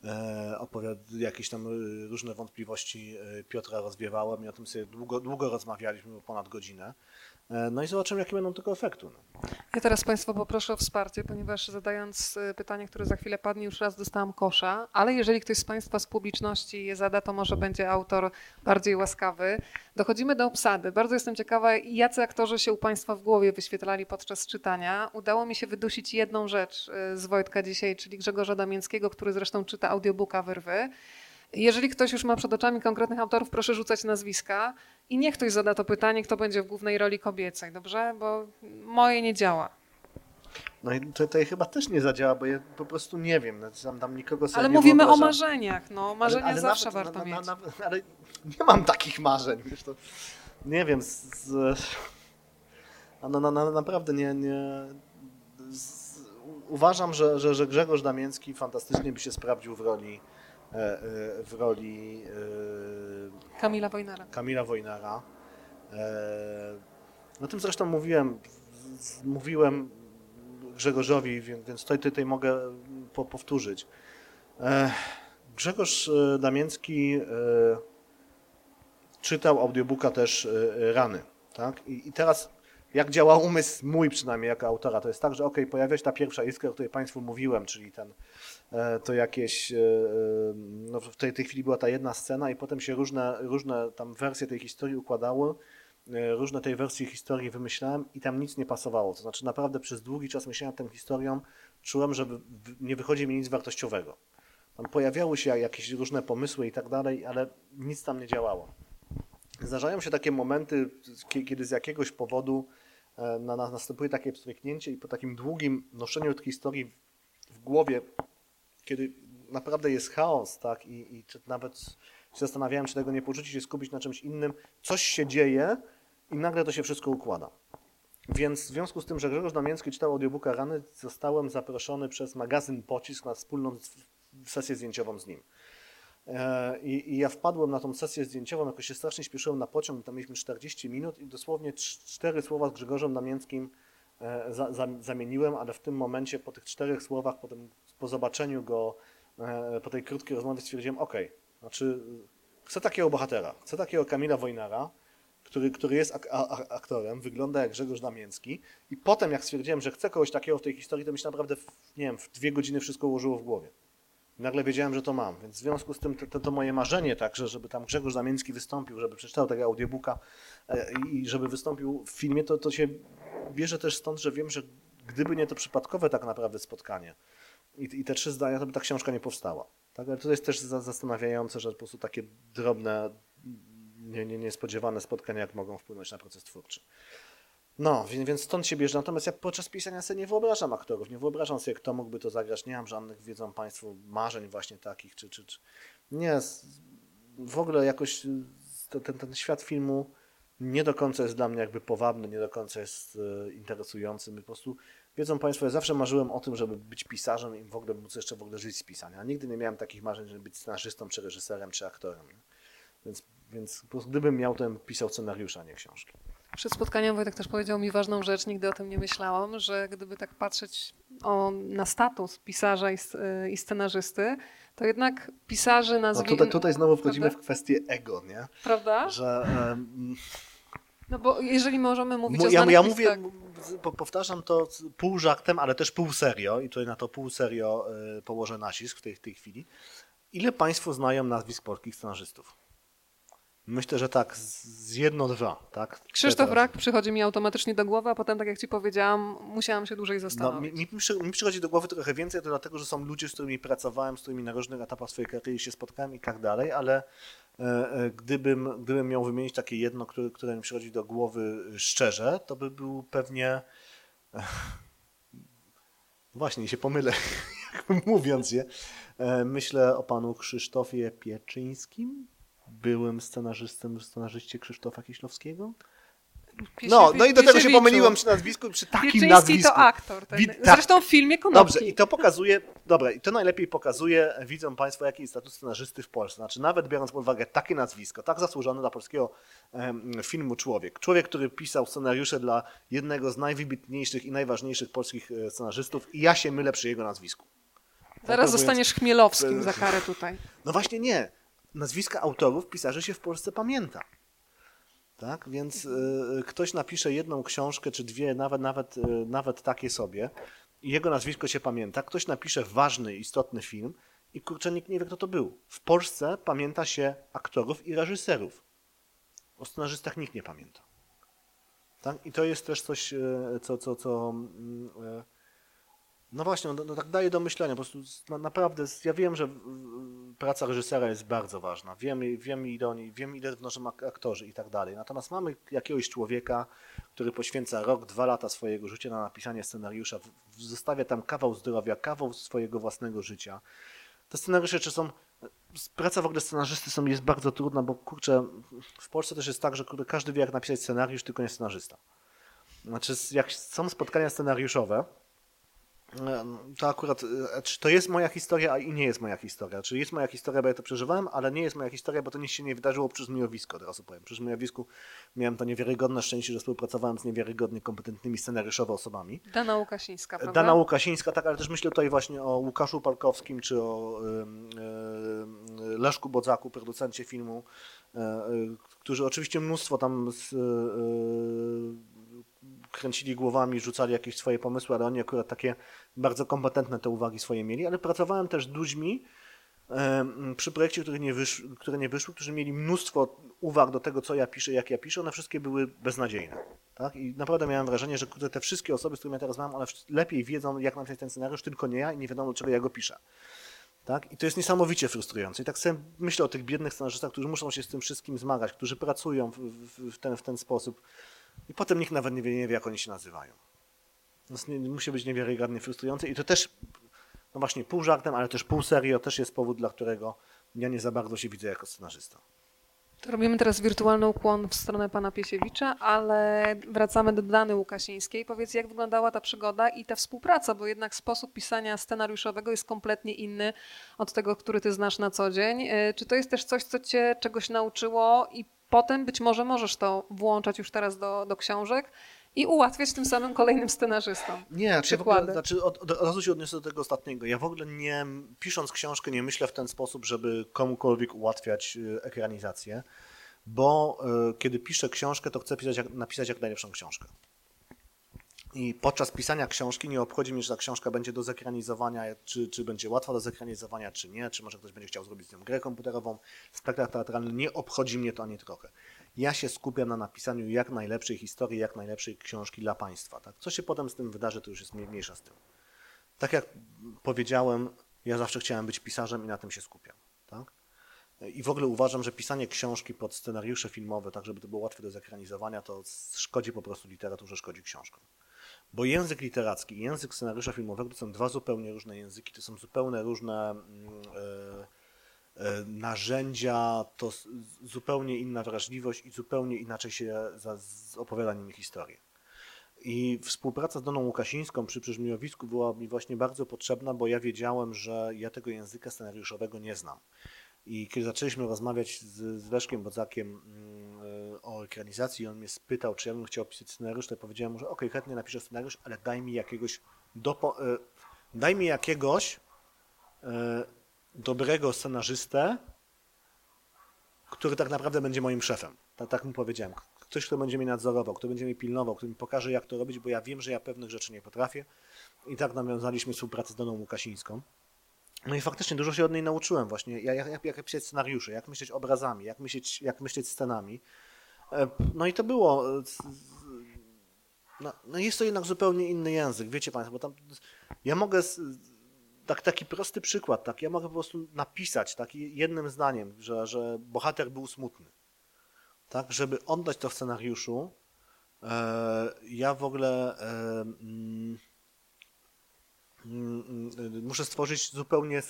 E, opowiad- jakieś tam e, różne wątpliwości e, Piotra rozwiewałem i o tym sobie długo, długo rozmawialiśmy, ponad godzinę. E, no i zobaczymy, jakie będą tego efektu. No. Ja teraz Państwa poproszę o wsparcie, ponieważ zadając y, pytanie, które za chwilę padnie, już raz dostałam kosza, ale jeżeli ktoś z Państwa z publiczności je zada, to może będzie autor bardziej łaskawy. Dochodzimy do obsady. Bardzo jestem ciekawa, jacy aktorzy się u Państwa w głowie wyświetlali podczas czytania. Udało mi się wydusić jedną rzecz y, z Wojtka dzisiaj, czyli Grzegorza Damięckiego, który zresztą czyta audiobooka Wyrwy. Jeżeli ktoś już ma przed oczami konkretnych autorów, proszę rzucać nazwiska i niech ktoś zada to pytanie, kto będzie w głównej roli kobiecej, dobrze? Bo moje nie działa. No i tutaj chyba też nie zadziała, bo ja po prostu nie wiem. No, tam, tam nikogo sobie Ale nie mówimy o wyobrażam. marzeniach, no. Marzenia Ale- ale zawsze nawet- warto na- na- mieć. na- ale nie mam takich marzeń. Wiesz, to, nie wiem, z, z, no, no, naprawdę nie. nie z, uważam, że, że, że Grzegorz Damięcki fantastycznie by się sprawdził w roli, w roli e, Kamila Wojnara. Kamila Wojnara. E, O tym zresztą mówiłem, mówiłem Grzegorzowi, więc, tutaj, tutaj mogę po, powtórzyć. E, Grzegorz e, Damięcki e, czytał audiobooka też e, Rany. Tak? I teraz jak działa umysł mój przynajmniej jako autora, to jest tak, że ok, pojawia się ta pierwsza iskra, o której Państwu mówiłem, czyli ten, e, to jakieś, e, e, no w tej, tej chwili była ta jedna scena i potem się różne, różne tam wersje tej historii układały, różne tej wersji historii wymyślałem i tam nic nie pasowało. To znaczy naprawdę przez długi czas myślałem nad tą historią, czułem, że nie wychodzi mi nic wartościowego. Tam pojawiały się jakieś różne pomysły i tak dalej, ale nic tam nie działało. Zdarzają się takie momenty, kie- kiedy z jakiegoś powodu e, na, na, następuje takie wstrzyknięcie i po takim długim noszeniu tej historii w, głowie, kiedy naprawdę jest chaos, tak, i, i nawet się zastanawiałem, czy tego nie porzucić i skupić na czymś innym, coś się dzieje i nagle to się wszystko układa. Więc w związku z tym, że Grzegorz Damięcki czytał audiobooka Rany, zostałem zaproszony przez magazyn Pocisk na wspólną sesję zdjęciową z nim. E, I, I ja wpadłem na tą sesję zdjęciową, jakoś się strasznie śpieszyłem na pociąg, tam mieliśmy 40 minut i dosłownie cz- cztery słowa z Grzegorzem Damięckim e, za, za, zamieniłem, ale w tym momencie po tych czterech słowach, po, tym, po zobaczeniu go, e, po tej krótkiej rozmowie stwierdziłem, ok, znaczy chcę takiego bohatera, chcę takiego Kamila Wojnara, który, który jest ak aktorem, wygląda jak Grzegorz Damięcki i potem jak stwierdziłem, że chcę kogoś takiego w tej historii, to mi się naprawdę, w, nie wiem, w dwie godziny wszystko ułożyło w głowie. Nagle wiedziałem, że to mam, więc w związku z tym to, to, to moje marzenie także, żeby tam Grzegorz Damięcki wystąpił, żeby przeczytał tego audiobooka e, i żeby wystąpił w filmie, to, to się bierze też stąd, że wiem, że gdyby nie to przypadkowe tak naprawdę spotkanie i, i te trzy zdania, to by ta książka nie powstała. Tak? Ale to jest też za, zastanawiające, że po prostu takie drobne, nie, nie, niespodziewane spotkania, jak mogą wpłynąć na proces twórczy. No, więc, stąd się bierze. Natomiast ja podczas pisania sobie nie wyobrażam aktorów, nie wyobrażam sobie, kto mógłby to zagrać. Nie mam żadnych, wiedzą Państwo, marzeń właśnie takich, czy, czy, czy... Nie, w ogóle jakoś y, ten, ten świat filmu nie do końca jest dla mnie jakby powabny, nie do końca jest e, interesujący. My po prostu, wiedzą Państwo, ja zawsze marzyłem o tym, żeby być pisarzem i w ogóle móc jeszcze w ogóle żyć z pisania. A nigdy nie miałem takich marzeń, żeby być scenarzystą, czy reżyserem, czy aktorem. Więc, więc po prostu gdybym miał, to bym pisał scenariusze, a nie książki. Przed spotkaniem Wojtek też powiedział mi ważną rzecz, nigdy o tym nie myślałam, że gdyby tak patrzeć o, na status pisarza i, y, i scenarzysty, to jednak pisarzy No nazwi... tutaj, tutaj znowu wchodzimy w Prawda? kwestię ego, nie? Prawda? Że em, No bo jeżeli możemy mówić Mu- o ja, znanych ja mówię, tak. powtarzam to pół żartem, ale też pół serio i tutaj na to pół serio e, położę nacisk w tej, w tej chwili. Ile Państwo znają nazwisk polskich scenarzystów? Myślę, że tak, z jedno, dwa, tak? Krzysztof. Rak przychodzi mi automatycznie do głowy, a potem, tak jak ci powiedziałam, musiałam się dłużej No, mi, zastanowić. mi, przy- mi przychodzi do głowy trochę więcej, to dlatego, że są ludzie, z którymi pracowałem, z którymi na różnych etapach swojej kariery się spotkałem i tak dalej, ale e, e, gdybym, gdybym miał wymienić takie jedno, które, które mi przychodzi do głowy szczerze, to by był pewnie... Właśnie, i się pomylę, mówiąc je. E, Myślę o panu Krzysztofie Pieczyńskim, byłym scenarzystem, scenarzyście Krzysztofa Kieślowskiego. No, no i do tego się pomyliłem przy nazwisku, przy takim Pieczyński nazwisku. to aktor. Ten, Wid- tak. Zresztą w filmie Konopki. Dobrze, i to pokazuje, dobra, i to najlepiej pokazuje, widzą Państwo, jaki jest status scenarzysty w Polsce. Znaczy, nawet biorąc pod uwagę takie nazwisko, tak zasłużone dla polskiego em, filmu człowiek. Człowiek, który pisał scenariusze dla jednego z najwybitniejszych i najważniejszych polskich e, scenarzystów, i ja się mylę przy jego nazwisku. Zaraz tak zostaniesz Chmielowskim za karę tutaj. No właśnie nie. Nazwiska autorów, pisarzy się w Polsce pamięta. Tak? Więc y, ktoś napisze jedną książkę, czy dwie, nawet, nawet, y, nawet takie sobie, i jego nazwisko się pamięta. Ktoś napisze ważny, istotny film i kurczę, nikt nie wie, kto to był. W Polsce pamięta się aktorów i reżyserów. O scenarzystach nikt nie pamięta. Tak? I to jest też coś, y, co, co, co mm, y, no właśnie, no, no tak daje do myślenia. Po prostu na, naprawdę, ja wiem, że praca reżysera jest bardzo ważna. Wiem, wiem, ile oni, wiem, ile wnoszą ak- aktorzy i tak dalej. Natomiast mamy jakiegoś człowieka, który poświęca rok, dwa lata swojego życia na napisanie scenariusza, zostawia tam kawał zdrowia, kawał swojego własnego życia. Te scenariusze czy są. Praca w ogóle scenarzysty są, jest bardzo trudna, bo kurczę, w Polsce też jest tak, że każdy wie, jak napisać scenariusz, tylko nie scenarzysta. Znaczy, jak są spotkania scenariuszowe, to akurat, e, czy to jest moja historia, a i nie jest moja historia. Czy jest moja historia, bo ja to przeżywałem, ale nie jest moja historia, bo to nic się nie wydarzyło przez Miowisko, od razu powiem. Przez Miowisku miałem to niewiarygodne szczęście, że współpracowałem z niewiarygodnie kompetentnymi scenariuszowo osobami. Dana Łukasińska, prawda? Dana Łukasińska, tak, ale też myślę tutaj właśnie o Łukaszu Palkowskim, czy o Leszku Bodzaku, producencie filmu, y, którzy oczywiście mnóstwo tam z, kręcili głowami, rzucali jakieś swoje pomysły, ale oni akurat takie bardzo kompetentne te uwagi swoje mieli, ale pracowałem też z ludźmi em, przy projekcie, które nie, wysz, które nie wyszły, którzy mieli mnóstwo uwag do tego, co ja piszę, jak ja piszę, one wszystkie były beznadziejne. Tak? I naprawdę miałem wrażenie, że te wszystkie osoby, z którymi ja teraz mam, one lepiej wiedzą, jak napisać ten scenariusz, tylko nie ja i nie wiadomo, czego ja go piszę. Tak? I to jest niesamowicie frustrujące. I tak sobie myślę o tych biednych scenarzystach, którzy muszą się z tym wszystkim zmagać, którzy pracują w, w, w, ten, w ten sposób i potem nikt nawet nie wie, nie wie jak oni się nazywają. Jest nie, musi być niewiarygodnie frustrujące i to też, no właśnie pół żartem, ale też pół serio, też jest powód, dla którego ja nie za bardzo się widzę jako scenarzysta. To robimy teraz wirtualny ukłon w stronę pana Piesiewicza, ale wracamy do Dany Łukasińskiej. Powiedz, jak wyglądała ta przygoda i ta współpraca, bo jednak sposób pisania scenariuszowego jest kompletnie inny od tego, który ty znasz na co dzień. E, Czy to jest też coś, co cię czegoś nauczyło i potem być może możesz to włączać już teraz do, do książek i ułatwiać tym samym kolejnym scenarzystom? Nie, w ogóle, Przykłady. znaczy od, od, razu się odniosę do tego ostatniego. Ja w ogóle nie, pisząc książkę, nie myślę w ten sposób, żeby komukolwiek ułatwiać y, ekranizację. bo e, kiedy piszę książkę, to chcę pisać, jak, napisać jak najlepszą książkę. I podczas pisania książki nie obchodzi mnie, czy ta książka będzie do zekranizowania, czy, czy będzie łatwa do zekranizowania, czy nie, czy może ktoś będzie chciał zrobić z nią grę komputerową, spektakl teatralny. Nie obchodzi mnie to ani trochę. Ja się skupiam na napisaniu jak najlepszej historii, jak najlepszej książki dla Państwa. Tak? Co się potem z tym wydarzy, to już jest mniej- mniejsza z tym. Tak jak powiedziałem, ja zawsze chciałem być pisarzem i na tym się skupiam. Tak? I w ogóle uważam, że pisanie książki pod scenariusze filmowe, tak żeby to było łatwe do zekranizowania, to szkodzi po prostu literaturze, szkodzi książkom. Bo język literacki i język scenariusza filmowego to są dwa zupełnie różne języki, to są zupełnie różne mm, e, e, narzędzia, to zupełnie inna wrażliwość i zupełnie inaczej się za, opowiada nimi historię. I współpraca z Doną Łukasińską przy Przyżmiowisku była mi właśnie bardzo potrzebna, bo ja wiedziałem, że ja tego języka scenariuszowego nie znam. I kiedy zaczęliśmy rozmawiać z, z Leszkiem Bodzakiem mm, o ekranizacji, on mnie spytał, czy ja bym chciał pisać scenariusz, to ja powiedziałem mu, że okej, chętnie napiszę scenariusz, ale daj mi jakiegoś, dopo, e, daj mi jakiegoś e, dobrego scenarzystę, który tak naprawdę będzie moim szefem. Tak, tak mu powiedziałem. Ktoś, kto będzie mnie nadzorował, kto będzie mnie pilnował, kto mi pokaże, jak to robić, bo ja wiem, że ja pewnych rzeczy nie potrafię. I tak nawiązaliśmy współpracę z Doną Łukasińską. No i faktycznie dużo się od niej nauczyłem właśnie, jak, jak, jak pisać scenariusze, jak myśleć obrazami, jak myśleć, jak myśleć scenami. E, No i to było... No, no jest to jednak zupełnie inny język, wiecie Państwo, bo tam ja mogę... Tak, taki prosty przykład, tak, ja mogę po prostu napisać tak, jednym zdaniem, że, że bohater był smutny. Tak, żeby oddać to scenariuszu, e, ja w ogóle mm, mm, muszę stworzyć zupełnie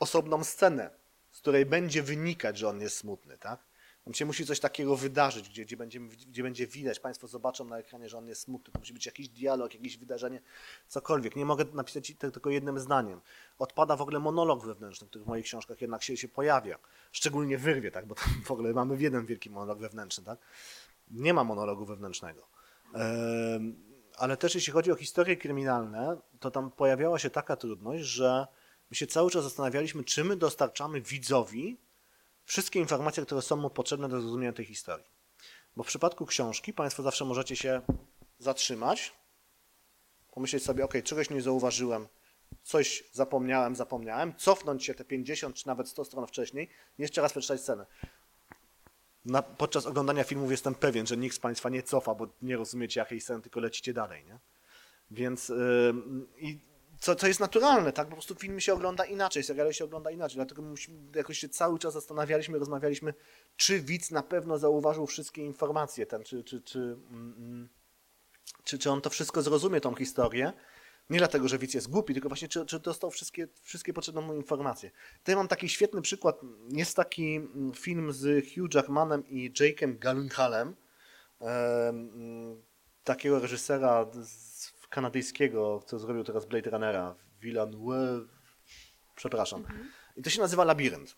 osobną scenę, z której będzie wynikać, że on jest smutny, tak? Tam się musi coś takiego wydarzyć, gdzie, gdzie, będziemy, gdzie będzie widać, Państwo zobaczą na ekranie, że on jest smutny. To musi być jakiś dialog, jakieś wydarzenie, cokolwiek. Nie mogę napisać tylko jednym zdaniem. Odpada w ogóle monolog wewnętrzny, który w moich książkach jednak się, się pojawia. Szczególnie wyrwie, tak? bo tam w ogóle mamy jeden wielki monolog wewnętrzny. Tak? Nie ma monologu wewnętrznego. Ale też jeśli chodzi o historie kryminalne, to tam pojawiała się taka trudność, że my się cały czas zastanawialiśmy, czy my dostarczamy widzowi wszystkie informacje, które są mu potrzebne do zrozumienia tej historii. Bo w przypadku książki Państwo zawsze możecie się zatrzymać, pomyśleć sobie, ok, czegoś nie zauważyłem, coś zapomniałem, zapomniałem, cofnąć się te 50 czy nawet 100 stron wcześniej jeszcze raz przeczytać scenę. Na, podczas oglądania filmów jestem pewien, że nikt z Państwa nie cofa, bo nie rozumiecie jakiej sceny, tylko lecicie dalej, nie? Więc ym, i co, co jest naturalne, tak? Po prostu film się ogląda inaczej, seriale się ogląda inaczej, dlatego musimy, jakoś się cały czas zastanawialiśmy, rozmawialiśmy, czy widz na pewno zauważył wszystkie informacje, ten, czy, czy, czy, mm, mm, czy, czy on to wszystko zrozumie, tą historię. Nie dlatego, że widz jest głupi, tylko właśnie, czy, czy dostał wszystkie, wszystkie potrzebne mu informacje. Tutaj mam taki świetny przykład. Jest taki mm, film z Hugh Jackmanem i Jake'em Gyllenhaalem, em, takiego reżysera z- kanadyjskiego, co zrobił teraz Blade Runnera, Villeneuve, przepraszam. I to się nazywa Labirynt.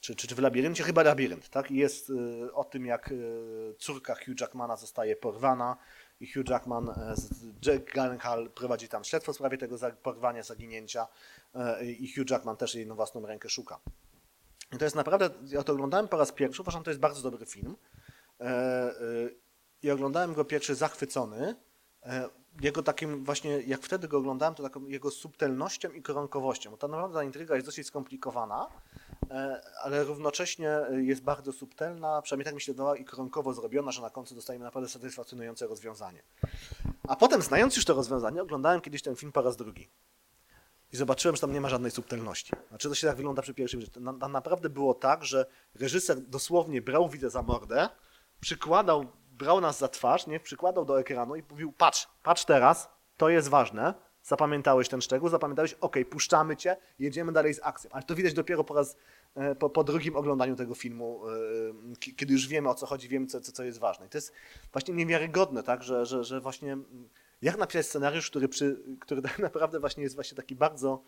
Czy, czy, czy w labiryncie? Chyba labirynt, tak? I Jest y, o tym, jak y, córka Hugh Jackmana zostaje porwana i Hugh Jackman, e, z- Jack Gyllenhaal prowadzi tam śledztwo w sprawie tego porwania, zaginięcia e, i Hugh Jackman też jej na własną rękę szuka. I to jest naprawdę, ja to oglądałem po raz pierwszy, uważam, to jest bardzo dobry film. E, e, I oglądałem go pierwszy zachwycony. E, Jego takim właśnie, jak wtedy go oglądałem, to taką jego subtelnością i koronkowością. Bo ta naprawdę ta intryga jest dosyć skomplikowana, e, ale równocześnie jest bardzo subtelna, przynajmniej tak mi się wydawała i koronkowo zrobiona, że na końcu dostajemy naprawdę satysfakcjonujące rozwiązanie. A potem, znając już to rozwiązanie, oglądałem kiedyś ten film po raz drugi. I zobaczyłem, że tam nie ma żadnej subtelności. Znaczy to się tak wygląda przy pierwszym na, naprawdę było tak, że reżyser dosłownie brał widzę za mordę, przykładał, brał nas za twarz, nie, przykładał do ekranu i mówił, patrz, patrz teraz, to jest ważne, zapamiętałeś ten szczegół, zapamiętałeś, ok, puszczamy cię, jedziemy dalej z akcją. Ale to widać dopiero po raz, e, po, po drugim oglądaniu tego filmu, e, ki- kiedy już wiemy o co chodzi, wiemy co, co, jest ważne. I to jest właśnie niewiarygodne, tak, że, że, że właśnie jak napisać scenariusz, który, przy, który tak naprawdę właśnie jest właśnie taki bardzo,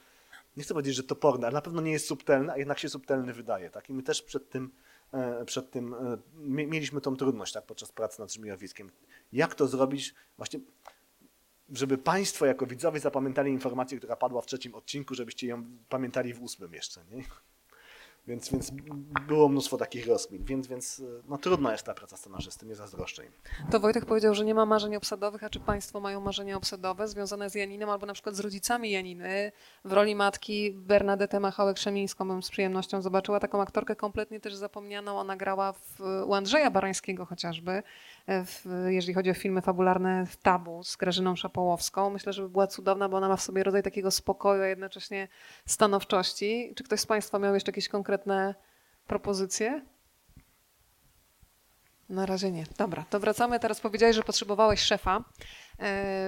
nie chcę powiedzieć, że toporny, ale na pewno nie jest subtelny, a jednak się subtelny wydaje. Tak? I my też przed tym, przed tym e, mie- mieliśmy tą trudność tak, podczas pracy nad Żmijowiskiem. Jak to zrobić właśnie, żeby Państwo jako widzowie zapamiętali informację, która padła w trzecim odcinku, żebyście ją pamiętali w ósmym jeszcze. Nie? Więc, więc było mnóstwo takich rozkmin, więc, więc no, trudna jest ta praca scenarzysty, nie zazdroszczę im. To Wojtek powiedział, że nie ma marzeń obsadowych, a czy Państwo mają marzenia obsadowe związane z Janinem albo na przykład z rodzicami Janiny? W roli matki Bernadette Machałek-Szemińską bym z przyjemnością zobaczyła taką aktorkę kompletnie też zapomnianą. Ona grała w, u Andrzeja Barańskiego chociażby, w, jeżeli chodzi o filmy fabularne w Tabu z Grażyną Szapołowską. Myślę, że by była cudowna, bo ona ma w sobie rodzaj takiego spokoju, a jednocześnie stanowczości. Czy ktoś z Państwa miał jeszcze jakieś konkretne propozycje? Na razie nie. Dobra, to wracamy. Teraz powiedziałeś, że potrzebowałeś szefa e,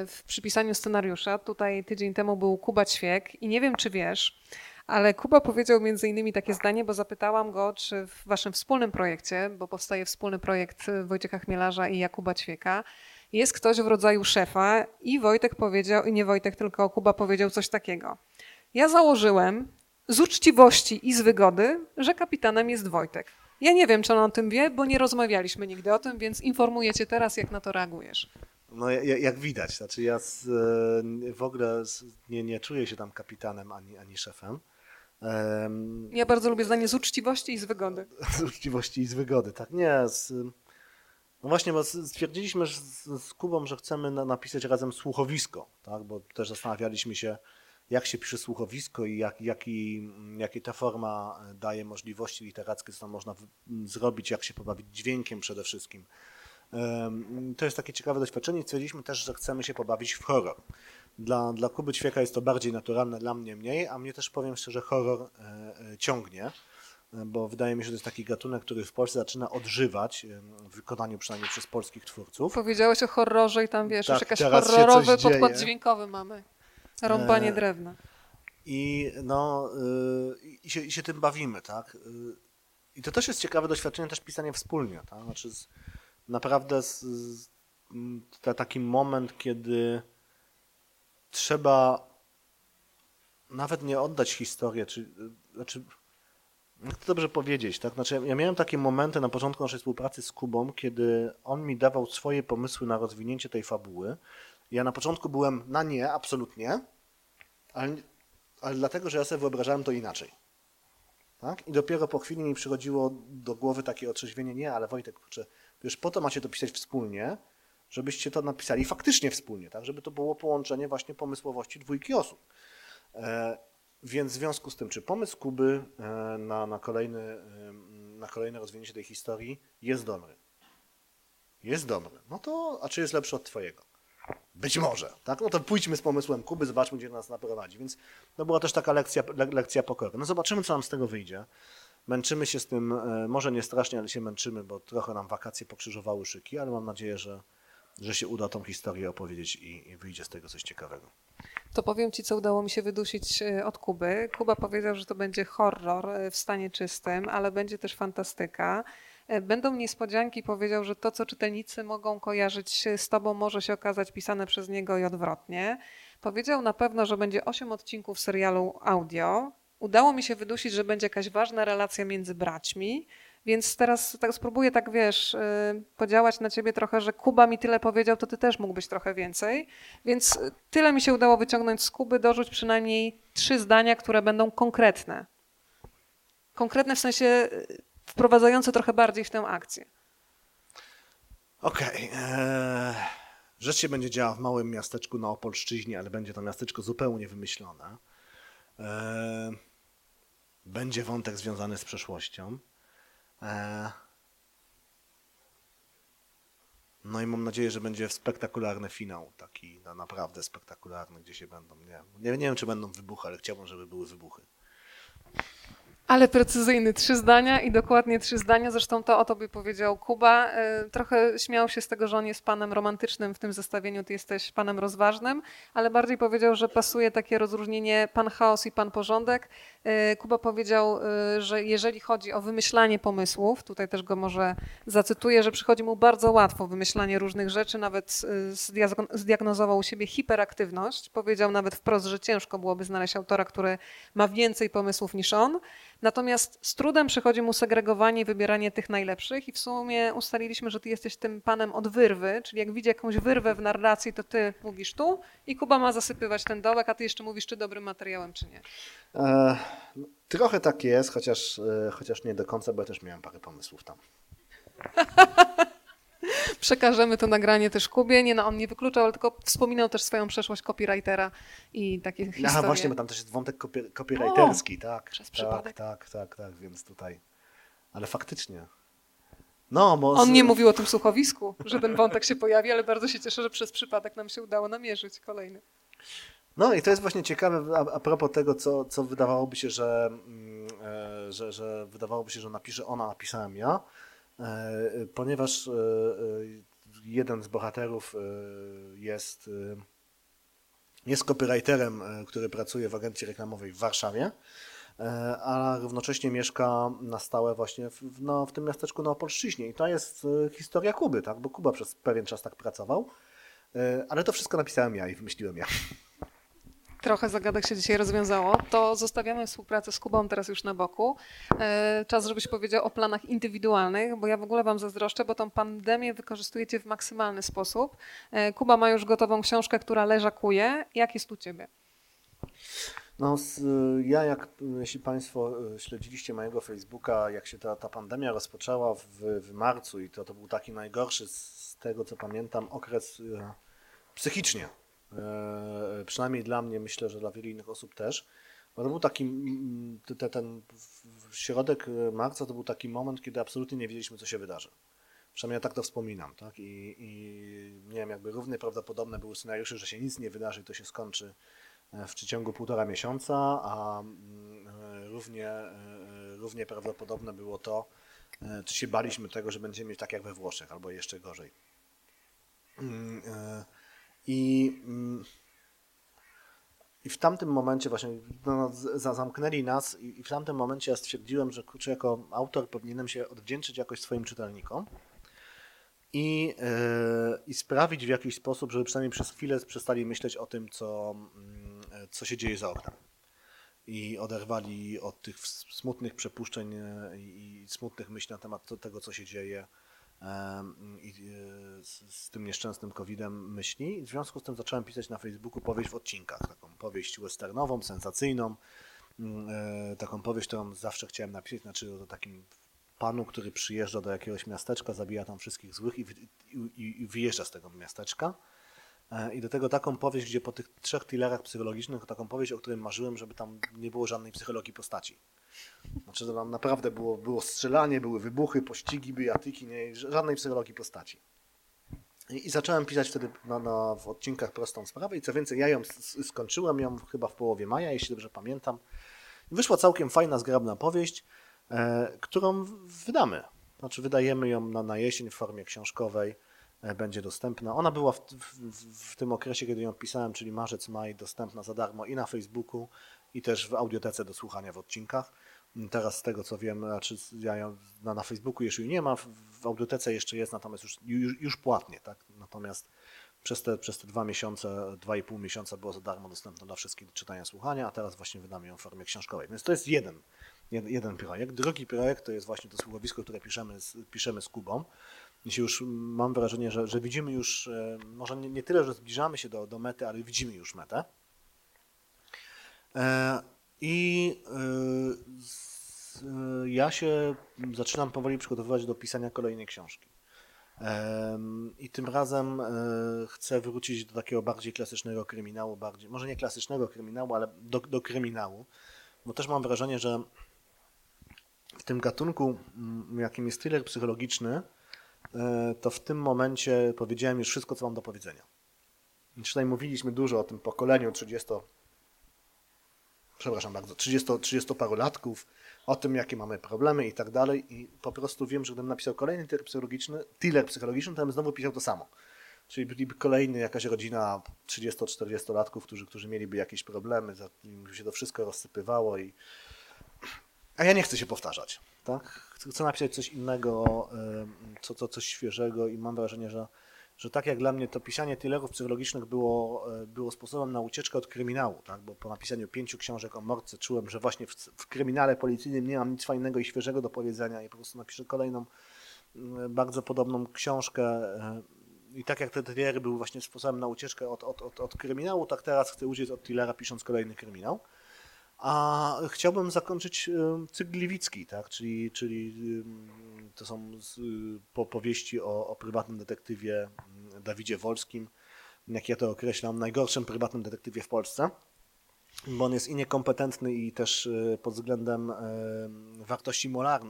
w przypisaniu scenariusza. Tutaj tydzień temu był Kuba Ćwiek i nie wiem, czy wiesz, ale Kuba powiedział między innymi takie zdanie, bo zapytałam go, czy w waszym wspólnym projekcie, bo powstaje wspólny projekt Wojciecha Chmielarza i Jakuba Ćwieka, jest ktoś w rodzaju szefa i Wojtek powiedział, i nie Wojtek, tylko Kuba powiedział coś takiego. Ja założyłem z uczciwości i z wygody, że kapitanem jest Wojtek. Ja nie wiem, czy on o tym wie, bo nie rozmawialiśmy nigdy o tym, więc informuję cię teraz, jak na to reagujesz. No jak widać, znaczy ja z, e, w ogóle nie, nie czuję się tam kapitanem ani, ani szefem. Ja bardzo lubię zdanie z uczciwości i z wygody. Z uczciwości i z wygody, tak. Nie, z, no właśnie, bo stwierdziliśmy z, z Kubą, że chcemy na, napisać razem słuchowisko, tak, bo też zastanawialiśmy się, jak się pisze słuchowisko i jak, jaki, jakie ta forma daje możliwości literackie, co tam można zrobić, jak się pobawić dźwiękiem przede wszystkim. To jest takie ciekawe doświadczenie. Stwierdziliśmy też, że chcemy się pobawić w horror. Dla, dla Kuby Ćwieka jest to bardziej naturalne, dla mnie mniej, a mnie też powiem szczerze, horror e, e, ciągnie, bo wydaje mi się, że to jest taki gatunek, który w Polsce zaczyna odżywać, w wykonaniu przynajmniej przez polskich twórców. Powiedziałeś o horrorze i tam wiesz, tak, już jakiś horrorowy podkład dźwiękowy mamy. Rąbanie e, drewna. I, no, i, się, i się tym bawimy, tak? I to też jest ciekawe doświadczenie, też pisanie wspólnie, tak? Znaczy z, naprawdę z, z, to taki moment, kiedy trzeba nawet nie oddać historię, czy, znaczy, jak to dobrze powiedzieć, tak? Znaczy, ja miałem takie momenty na początku naszej współpracy z Kubą, kiedy on mi dawał swoje pomysły na rozwinięcie tej fabuły. Ja na początku byłem na nie, absolutnie, ale, ale dlatego, że ja sobie wyobrażałem to inaczej. Tak? I dopiero po chwili mi przychodziło do głowy takie otrzeźwienie, nie, ale Wojtek, kurczę, wiesz, po to macie to pisać wspólnie, żebyście to napisali faktycznie wspólnie, tak? żeby to było połączenie właśnie pomysłowości dwójki osób. E, więc w związku z tym, czy pomysł Kuby e, na, na, kolejny, e, na kolejne rozwinięcie tej historii jest dobry? Jest dobry. No to, a czy jest lepszy od twojego? Być może, tak? No to pójdźmy z pomysłem Kuby, zobaczmy, gdzie nas naprowadzi. Więc to była też taka lekcja, le, lekcja pokory. No zobaczymy, co nam z tego wyjdzie. Męczymy się z tym, może nie strasznie, ale się męczymy, bo trochę nam wakacje pokrzyżowały szyki, ale mam nadzieję, że, że się uda tą historię opowiedzieć i, i wyjdzie z tego coś ciekawego. To powiem Ci, co udało mi się wydusić e, od Kuby. Kuba powiedział, że to będzie horror e, w stanie czystym, ale będzie też fantastyka. E, będą niespodzianki, powiedział, że to, co czytelnicy mogą kojarzyć z tobą, może się okazać pisane przez niego i odwrotnie. Powiedział na pewno, że będzie osiem odcinków serialu audio. Udało mi się wydusić, że będzie jakaś ważna relacja między braćmi. Więc teraz tak spróbuję tak, wiesz, y, podziałać na ciebie trochę, że Kuba mi tyle powiedział, to ty też mógłbyś trochę więcej. Więc tyle mi się udało wyciągnąć z Kuby, dorzuć przynajmniej trzy zdania, które będą konkretne. Konkretne w sensie y, wprowadzające trochę bardziej w tę akcję. Okej. Okay. Eee, rzecz się będzie działa w małym miasteczku na Opolszczyźnie, ale będzie to miasteczko zupełnie wymyślone. Eee, będzie wątek związany z przeszłością. Eee, no i mam nadzieję, że będzie spektakularny finał, taki na naprawdę spektakularny, gdzie się będą, nie, nie, nie wiem czy będą wybuchy, ale chciałbym, żeby były wybuchy. Ale precyzyjny, trzy zdania i dokładnie trzy zdania. Zresztą to o tobie powiedział Kuba. E, trochę śmiał się z tego, że on jest panem romantycznym w tym zestawieniu, ty jesteś panem rozważnym, ale bardziej powiedział, że pasuje takie rozróżnienie pan chaos i pan porządek. E, Kuba powiedział, e, że jeżeli chodzi o wymyślanie pomysłów, tutaj też go może zacytuję, że przychodzi mu bardzo łatwo wymyślanie różnych rzeczy, nawet zdiagnozował u siebie hiperaktywność. Powiedział nawet wprost, że ciężko byłoby znaleźć autora, który ma więcej pomysłów niż on. Natomiast z trudem przychodzi mu segregowanie i wybieranie tych najlepszych i w sumie ustaliliśmy, że ty jesteś tym panem od wyrwy, czyli jak widzi jakąś wyrwę w narracji, to ty mówisz tu i Kuba ma zasypywać ten dołek, a ty jeszcze mówisz, czy dobrym materiałem, czy nie. E, Trochę tak jest, chociaż, e, chociaż nie do końca, bo ja też miałem parę pomysłów tam. Przekażemy to nagranie też Kubie. Nie, no, on nie wykluczał, ale tylko wspominał też swoją przeszłość copywritera i takie historie. Aha, właśnie, bo tam też jest wątek copy, copywriterski, tak. przez tak, przypadek. tak, tak, tak, więc tutaj. Ale faktycznie. No, bo On nie mówił o tym słuchowisku, że ten wątek się pojawi, ale bardzo się cieszę, że przez przypadek nam się udało namierzyć kolejny. No i to jest właśnie ciekawe a, a propos tego, co, co wydawałoby się, że, mm, e, że, że wydawałoby się, że napisze ona, napisałem ja, ponieważ e, e, jeden z bohaterów e, jest, e, jest copywriterem, e, który pracuje w agencji reklamowej w Warszawie, e, a równocześnie mieszka na stałe właśnie w, no, w tym miasteczku na Opolszczyźnie. I to jest e, historia Kuby, tak? bo Kuba przez pewien czas tak pracował, e, ale to wszystko napisałem ja i wymyśliłem ja. Trochę zagadek się dzisiaj rozwiązało. To zostawiamy współpracę z Kubą teraz już na boku. E, Czas, żebyś powiedział o planach indywidualnych, bo ja w ogóle Wam zazdroszczę, bo tą pandemię wykorzystujecie w maksymalny sposób. E, Kuba ma już gotową książkę, która leżakuje. Jak jest u Ciebie? No, z, ja jak, jeśli Państwo e, śledziliście mojego Facebooka, jak się ta, ta pandemia rozpoczęła w, w marcu i to, to był taki najgorszy z, tego, co pamiętam, okres e, psychicznie. E, przynajmniej dla mnie, myślę, że dla wielu innych osób też. Bo to był taki, mm, te- te- ten środek e, marca to był taki moment, kiedy absolutnie nie wiedzieliśmy, co się wydarzy. Przynajmniej ja tak to wspominam, tak? I, i nie wiem, jakby równie prawdopodobne były scenariusze, że się nic nie wydarzy i to się skończy e, w przeciągu półtora miesiąca, a mm, równie, równie prawdopodobne było to, czy się baliśmy tego, że będziemy mieć tak jak we Włoszech, albo jeszcze gorzej. I, mm, i w tamtym momencie właśnie no, za- zamknęli nas i, i w tamtym momencie ja stwierdziłem, że kurczę, jako autor powinienem się odwdzięczyć jakoś swoim czytelnikom i, e, i sprawić w jakiś sposób, żeby przynajmniej przez chwilę przestali myśleć o tym, co, e, co się dzieje za oknem. I oderwali od tych smutnych przepuszczeń e, i, i smutnych myśli na temat tego, co się dzieje i e, z, tym nieszczęsnym COVID-em myśli. W związku z tym zacząłem pisać na Facebooku powieść w odcinkach, taką powieść westernową, sensacyjną, mm, e, taką powieść, którą zawsze chciałem napisać, znaczy o takim panu, który przyjeżdża do jakiegoś miasteczka, zabija tam wszystkich złych i, i, i wyjeżdża z tego miasteczka. E, I do tego taką powieść, gdzie po tych trzech thrillerach psychologicznych, taką powieść, o którym marzyłem, żeby tam nie było żadnej psychologii postaci. Znaczy, to tam naprawdę było, było strzelanie, były wybuchy, pościgi, bijatyki, nie, żadnej psychologii postaci. I, i zacząłem pisać wtedy na, na, w odcinkach prostą sprawę i co więcej, ja ją skończyłem ją chyba w połowie maja, jeśli dobrze pamiętam. Wyszła całkiem fajna, zgrabna powieść, e, którą wydamy. Znaczy wydajemy ją na, na jesień w formie książkowej, będzie dostępna. Ona była w, w, w- tym okresie, kiedy ją pisałem, czyli marzec, maj, dostępna za darmo i na Facebooku, i też w audiotece do słuchania w odcinkach. Teraz z tego co wiem, znaczy ja ją na, na Facebooku jeszcze nie ma, w, w audiotece jeszcze jest, natomiast już, już, już płatnie, tak? Natomiast przez te, przez te dwa miesiące, dwa i pół miesiąca było za darmo dostępne dla wszystkich do czytania, słuchania, a teraz właśnie wydamy ją w formie książkowej. Więc to jest jeden, jed- jeden projekt. Drugi projekt to jest właśnie to słuchowisko, które piszemy z, piszemy z Kubą. Jeśli już mam wrażenie, że, że widzimy już, e, może nie, nie tyle, że zbliżamy się do, do mety, ale widzimy już metę. E, I e, ja się zaczynam powoli przygotowywać do pisania kolejnej książki. I tym razem chcę wrócić do takiego bardziej klasycznego kryminału, bardziej, może nie klasycznego kryminału, ale do, do kryminału, bo też mam wrażenie, że w tym gatunku, jakim jest thriller psychologiczny, to w tym momencie powiedziałem już wszystko, co mam do powiedzenia. Tutaj mówiliśmy dużo o tym pokoleniu 30, przepraszam bardzo, 30, 30 parulatków, o tym, jakie mamy problemy i tak dalej. I po prostu wiem, że gdybym napisał kolejny thriller psychologiczny, psychologiczny, to bym znowu pisał to samo. Czyli byliby kolejny jakaś rodzina 30-40 latków, którzy, którzy mieliby jakieś problemy, za- się to wszystko rozsypywało i a ja nie chcę się powtarzać, tak? Chcę napisać coś innego, co, co, coś świeżego i mam wrażenie, że, że tak jak dla mnie to pisanie thrillerów psychologicznych było, e, było sposobem na ucieczkę od kryminału, tak? Bo po napisaniu pięciu książek o mordce czułem, że właśnie w, w kryminale policyjnym nie mam nic fajnego i świeżego do powiedzenia i po prostu napiszę kolejną bardzo podobną książkę. e, I tak jak te thrillery były właśnie sposobem na ucieczkę od, od, od, od kryminału, tak teraz chcę uciec od thrillera pisząc kolejny kryminał. A chciałbym zakończyć e, cykl Gliwicki, tak? czyli, czyli ym, to są powieści o, o prywatnym detektywie mm, Dawidzie Wolskim, jak ja to określam, najgorszym prywatnym detektywie w Polsce, bo on jest i niekompetentny i też y, pod względem wartości mora,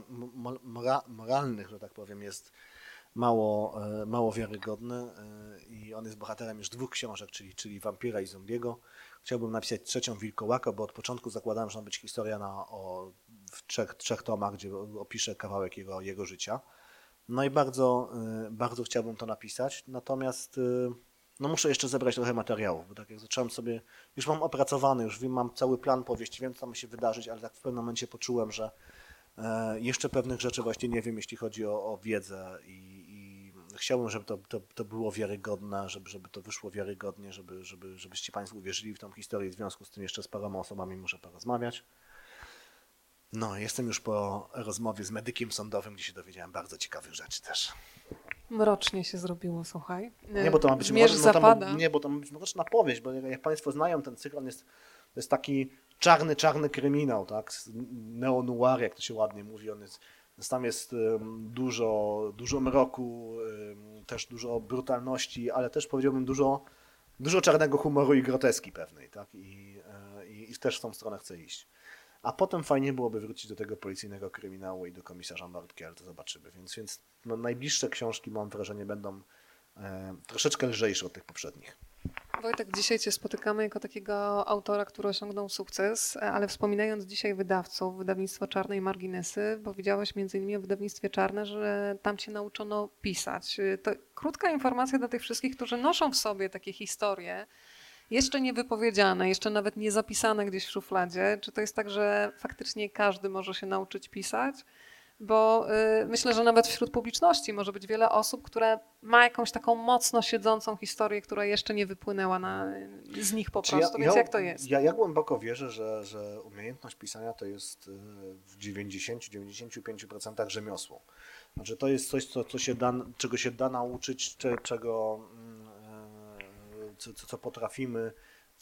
moralnych, że tak powiem, jest mało, e, mało wiarygodny e, i on jest bohaterem już dwóch książek, czyli, czyli Wampira i Zombiego. Chciałbym napisać trzecią Wilkołaka, bo od początku zakładałem, że ma być historia na, o, w trzech, trzech tomach, gdzie opiszę kawałek jego, jego życia. No i bardzo, e, bardzo chciałbym to napisać, natomiast no muszę jeszcze zebrać trochę materiałów, bo tak jak zacząłem sobie, już mam opracowany, już wiem, mam cały plan powieści, wiem co ma się wydarzyć, ale tak w pewnym momencie poczułem, że E, jeszcze pewnych rzeczy właśnie nie wiem, jeśli chodzi o, o wiedzę i, chciałbym, żeby to, to, to było wiarygodne, żeby, żeby to wyszło wiarygodnie, żeby, żeby, żebyście Państwo uwierzyli w tą historię. W związku z tym jeszcze z paroma osobami muszę porozmawiać. No, jestem już po rozmowie z medykiem sądowym, gdzie się dowiedziałem bardzo ciekawych rzeczy też. Mrocznie się zrobiło, słuchaj. Nie, bo to ma być, Zmierz mroczna, zapada. nie, bo to ma być mroczna powieść, bo jak Państwo znają ten cykl, on jest, to jest taki czarny, czarny kryminał, tak? Neo-noir, jak to się ładnie mówi. On jest, tam jest dużo, dużo mroku, też dużo brutalności, ale też powiedziałbym dużo, dużo czarnego humoru i groteski pewnej, tak? I, e, i, i też w tą stronę chcę iść. A potem fajnie byłoby wrócić do tego policyjnego kryminału i do komisarza Martki, ale to zobaczymy. Więc, więc no, najbliższe książki, mam wrażenie, będą e, troszeczkę lżejsze od tych poprzednich. Wojtek, dzisiaj Cię spotykamy jako takiego autora, który osiągnął sukces, ale wspominając dzisiaj wydawców, wydawnictwo Czarne i Marginesy, powiedziałeś między innymi o wydawnictwie Czarne, że tam Cię nauczono pisać. To krótka informacja dla tych wszystkich, którzy noszą w sobie takie historie, jeszcze niewypowiedziane, jeszcze nawet nie zapisane gdzieś w szufladzie. Czy to jest tak, że faktycznie każdy może się nauczyć pisać? Bo y, myślę, że nawet wśród publiczności może być wiele osób, które ma jakąś taką mocno siedzącą historię, która jeszcze nie wypłynęła na, z nich po prostu. Ja, Więc ja, jak to jest? Ja, ja głęboko wierzę, że, że umiejętność pisania to jest y, w 90-95% rzemiosło. Znaczy to jest coś, co, co się da, czego się da nauczyć, czego, mm, y, co, co potrafimy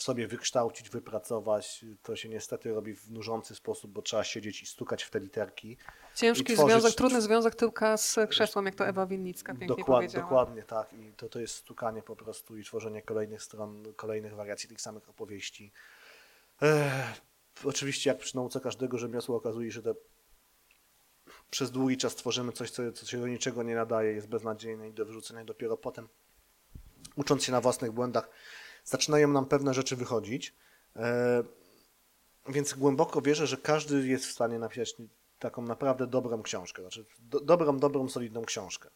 w sobie wykształcić, wypracować. To się niestety robi w nużący sposób, bo trzeba siedzieć i stukać w te literki. Ciężki tworzyć... związek, trudny związek tyłka z krzesłem, jak to Ewa Winnicka pięknie Dokład, powiedziała. Dokładnie tak. I to, to jest stukanie po prostu i tworzenie kolejnych stron, kolejnych wariacji tych samych opowieści. Ech, oczywiście jak przy nauce każdego rzemiosła okazuje się, że przez długi czas tworzymy coś, co, co się do niczego nie nadaje, jest beznadziejne i do wyrzucenia. Dopiero potem, ucząc się na własnych błędach, zaczynają nam pewne rzeczy wychodzić. E, więc głęboko wierzę, że każdy jest w stanie napisać taką naprawdę dobrą książkę, znaczy do, dobrą, dobrą, solidną książkę.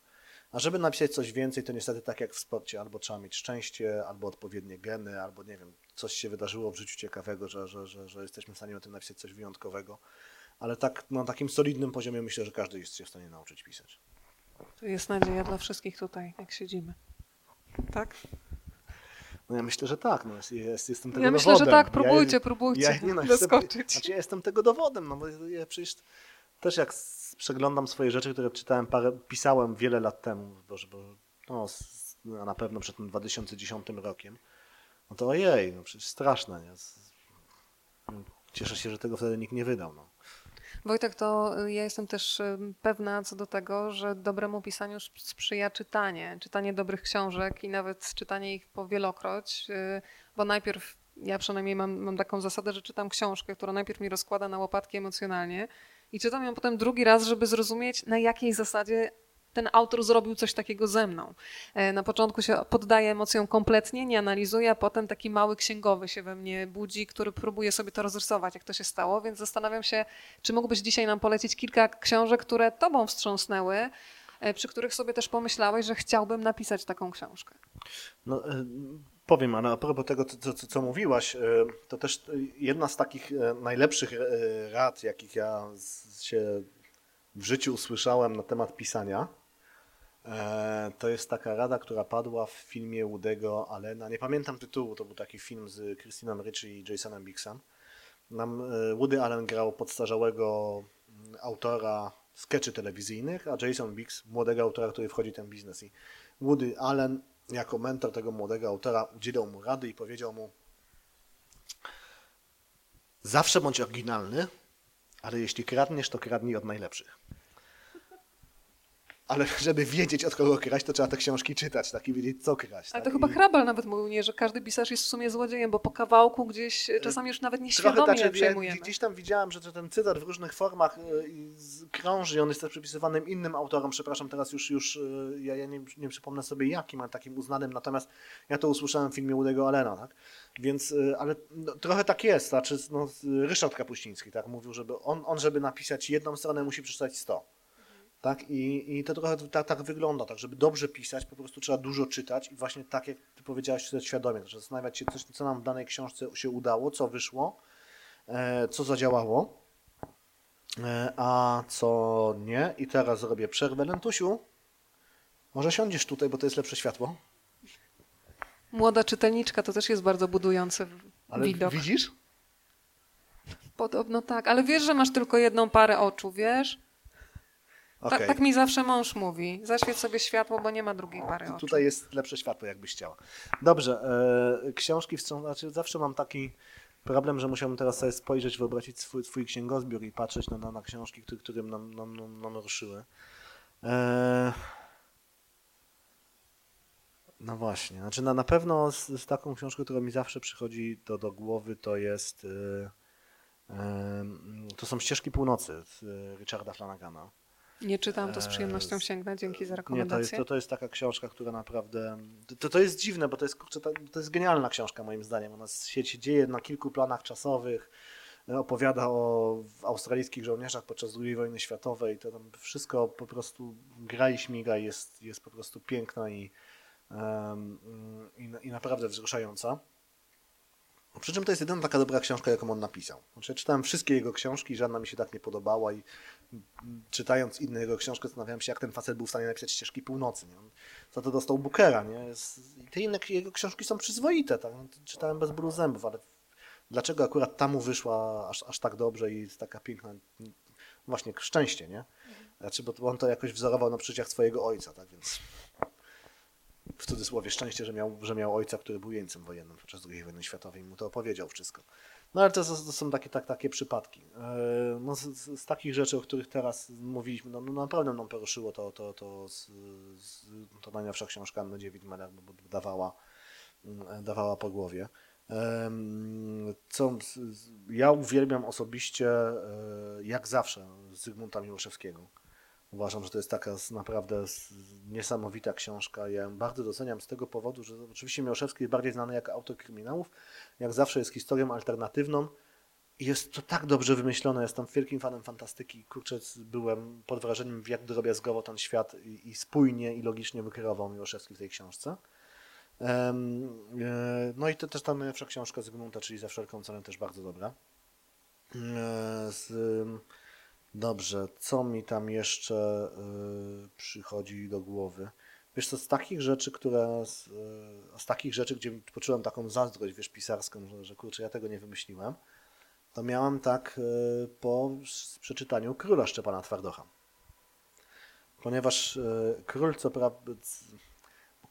A żeby napisać coś więcej, to niestety tak jak w sporcie, albo trzeba mieć szczęście, albo odpowiednie geny, albo nie wiem, coś się wydarzyło w życiu ciekawego, że, że, że, że jesteśmy w stanie o tym napisać coś wyjątkowego. Ale tak na takim solidnym poziomie myślę, że każdy jest się w stanie nauczyć pisać. To jest nadzieja dla wszystkich tutaj, jak siedzimy. Tak? No ja myślę, że tak. No, jest, jestem tego ja myślę, dowodem. że tak, próbujcie, ja, próbujcie ja, nie, no, doskoczyć. Jestem, znaczy ja jestem tego dowodem, no bo ja przecież też jak przeglądam swoje rzeczy, które czytałem parę, pisałem wiele lat temu, bo, bo no, na pewno przed tym 2010 rokiem, no to ojej, no przecież straszne, nie? Cieszę się, że tego wtedy nikt nie wydał. No. Wojtek, to ja jestem też pewna co do tego, że dobremu pisaniu sprzyja czytanie, czytanie dobrych książek i nawet czytanie ich po wielokroć, y, bo najpierw ja przynajmniej mam, mam taką zasadę, że czytam książkę, która najpierw mi rozkłada na łopatki emocjonalnie i czytam ją potem drugi raz, żeby zrozumieć na jakiej zasadzie ten autor zrobił coś takiego ze mną. E, na początku się poddaje emocjom kompletnie, nie analizuje, a potem taki mały księgowy się we mnie budzi, który próbuje sobie to rozrysować, jak to się stało, więc zastanawiam się, czy mógłbyś dzisiaj nam polecić kilka książek, które tobą wstrząsnęły, e, przy których sobie też pomyślałeś, że chciałbym napisać taką książkę. No, e, powiem, ale a propos tego, co, co, co mówiłaś, to też jedna z takich najlepszych rad, jakich ja się w życiu usłyszałem na temat pisania, to jest taka rada, która padła w filmie Woody'ego Allena. Nie pamiętam tytułu, to był taki film z Christiną Ricci i Jasonem Bixem. Nam e, Woody Allen grał podstarzałego mm, autora skeczy telewizyjnych, a Jason Bix młodego autora, który wchodzi w ten biznes. I Woody Allen jako mentor tego młodego autora udzielał mu rady i powiedział mu Zawsze bądź oryginalny, ale jeśli kradniesz, to kradnij od najlepszych. Ale żeby wiedzieć, od kogo kraść, to trzeba te książki czytać, tak i wiedzieć, co kraść. Ale tak? to chyba I Hrabal nawet mówił, nie, że każdy pisarz jest w sumie złodziejem, bo po kawałku gdzieś e, czasami już nawet Trochę nieświadomie tak, że ja przejmujemy. gdzieś tam widziałem, że ten cytat w różnych formach i z- krąży, on jest też przypisywanym innym autorom, przepraszam, teraz już, już y, ja, ja nie, nie przypomnę sobie jakim, ale takim uznanym, natomiast ja to usłyszałem w filmie Udego Allena, tak? Więc, ale no, trochę tak jest, znaczy no, Ryszard Kapuściński, tak, mówił, żeby on, on żeby napisać jedną stronę, musi przeczytać 100. Tak? I, I to trochę tak, tak wygląda, tak, żeby dobrze pisać, po prostu trzeba dużo czytać i właśnie tak jak ty powiedziałaś, czytać świadomie, to zastanawiać się, coś, co nam w danej książce się udało, co wyszło, e, co zadziałało, e, a co nie. I teraz zrobię przerwę. Lentusiu, może siądziesz tutaj, bo to jest lepsze światło. Młoda czytelniczka to też jest bardzo budujący Ale widok. widzisz? Podobno tak, ale wiesz, że masz tylko jedną parę oczu, wiesz? Okej. Tak, tak mi zawsze mąż mówi. Zaświeć sobie światło, bo nie ma drugiej pary oczu. Tutaj jest lepsze światło, jakbyś chciała. Dobrze, e, książki wstrząs... Znaczy zawsze mam taki problem, że musiałbym teraz sobie spojrzeć, wyobrazić swój, swój księgozbiór i patrzeć na, na, na książki, które, które nam, nam, nam, nam ruszyły. E, no właśnie, znaczy na, na pewno z, z taką książką, która mi zawsze przychodzi do, do głowy, to jest e, e, to są Ścieżki Północy z e, Richarda Flanagana. Nie czytam, to z przyjemnością Eee, sięgnę. Dzięki za Nie, to jest, rekomendację. to, to jest taka książka, która naprawdę. To, to jest dziwne, bo to jest, kurczę, to, jest genialna książka, moim zdaniem. Ona się, się dzieje na kilku planach czasowych. e, Opowiada o australijskich żołnierzach podczas II wojny światowej. To tam wszystko po prostu gra i śmiga, jest, jest po prostu piękna i, i, i naprawdę wzruszająca. Przy czym to jest jedyna taka dobra książka, jaką on napisał. Znaczy, czytałem wszystkie jego książki, żadna mi się tak nie podobała i mm, czytając inne jego książki zastanawiałem się, jak ten facet był w stanie napisać Ścieżki Północy. Nie? On za to dostał Bookera. Nie? I te inne jego książki są przyzwoite. Tak? No, czytałem bez bólu zębów, ale dlaczego akurat ta mu wyszła aż, aż tak dobrze i jest taka piękna, właśnie szczęście, nie? Znaczy, bo on to jakoś wzorował na przeżyciach swojego ojca, tak więc w cudzysłowie szczęście, że miał, że miał ojca, który był jeńcem wojennym podczas II wojny światowej i mu to opowiedział wszystko. No ale to, to są takie, tak, takie przypadki. E, No, z, z, takich rzeczy, o których teraz mówiliśmy, no, no naprawdę nam poruszyło to, to, to, z, z, to najnowsza książka Anny Dziewit-Meller, bo dawała, mm, dawała po głowie. Co, ja uwielbiam osobiście, e, jak zawsze, Zygmunta Miłoszewskiego. Uważam, że to jest taka naprawdę niesamowita książka. Ja ją bardzo doceniam z tego powodu, że oczywiście Miłoszewski jest bardziej znany jako autor kryminałów. Jak zawsze jest historią alternatywną. I jest to tak dobrze wymyślone. Jestem wielkim fanem fantastyki. Kurczę, byłem pod wrażeniem, jak drobiazgowo ten świat i, i spójnie i logicznie wykreował Miłoszewski w tej książce. E, No i to też ta najlepsza książka Zygmunta, czyli za wszelką cenę też bardzo dobra. E, Z, dobrze, co mi tam jeszcze e, przychodzi do głowy? Wiesz co, z takich rzeczy, które, z, e, z takich rzeczy, gdzie poczułem taką zazdrość, wiesz, pisarską, że, że kurczę, ja tego nie wymyśliłem, to miałem tak e, po przeczytaniu Króla Szczepana Twardocha. Ponieważ Król, co prawda,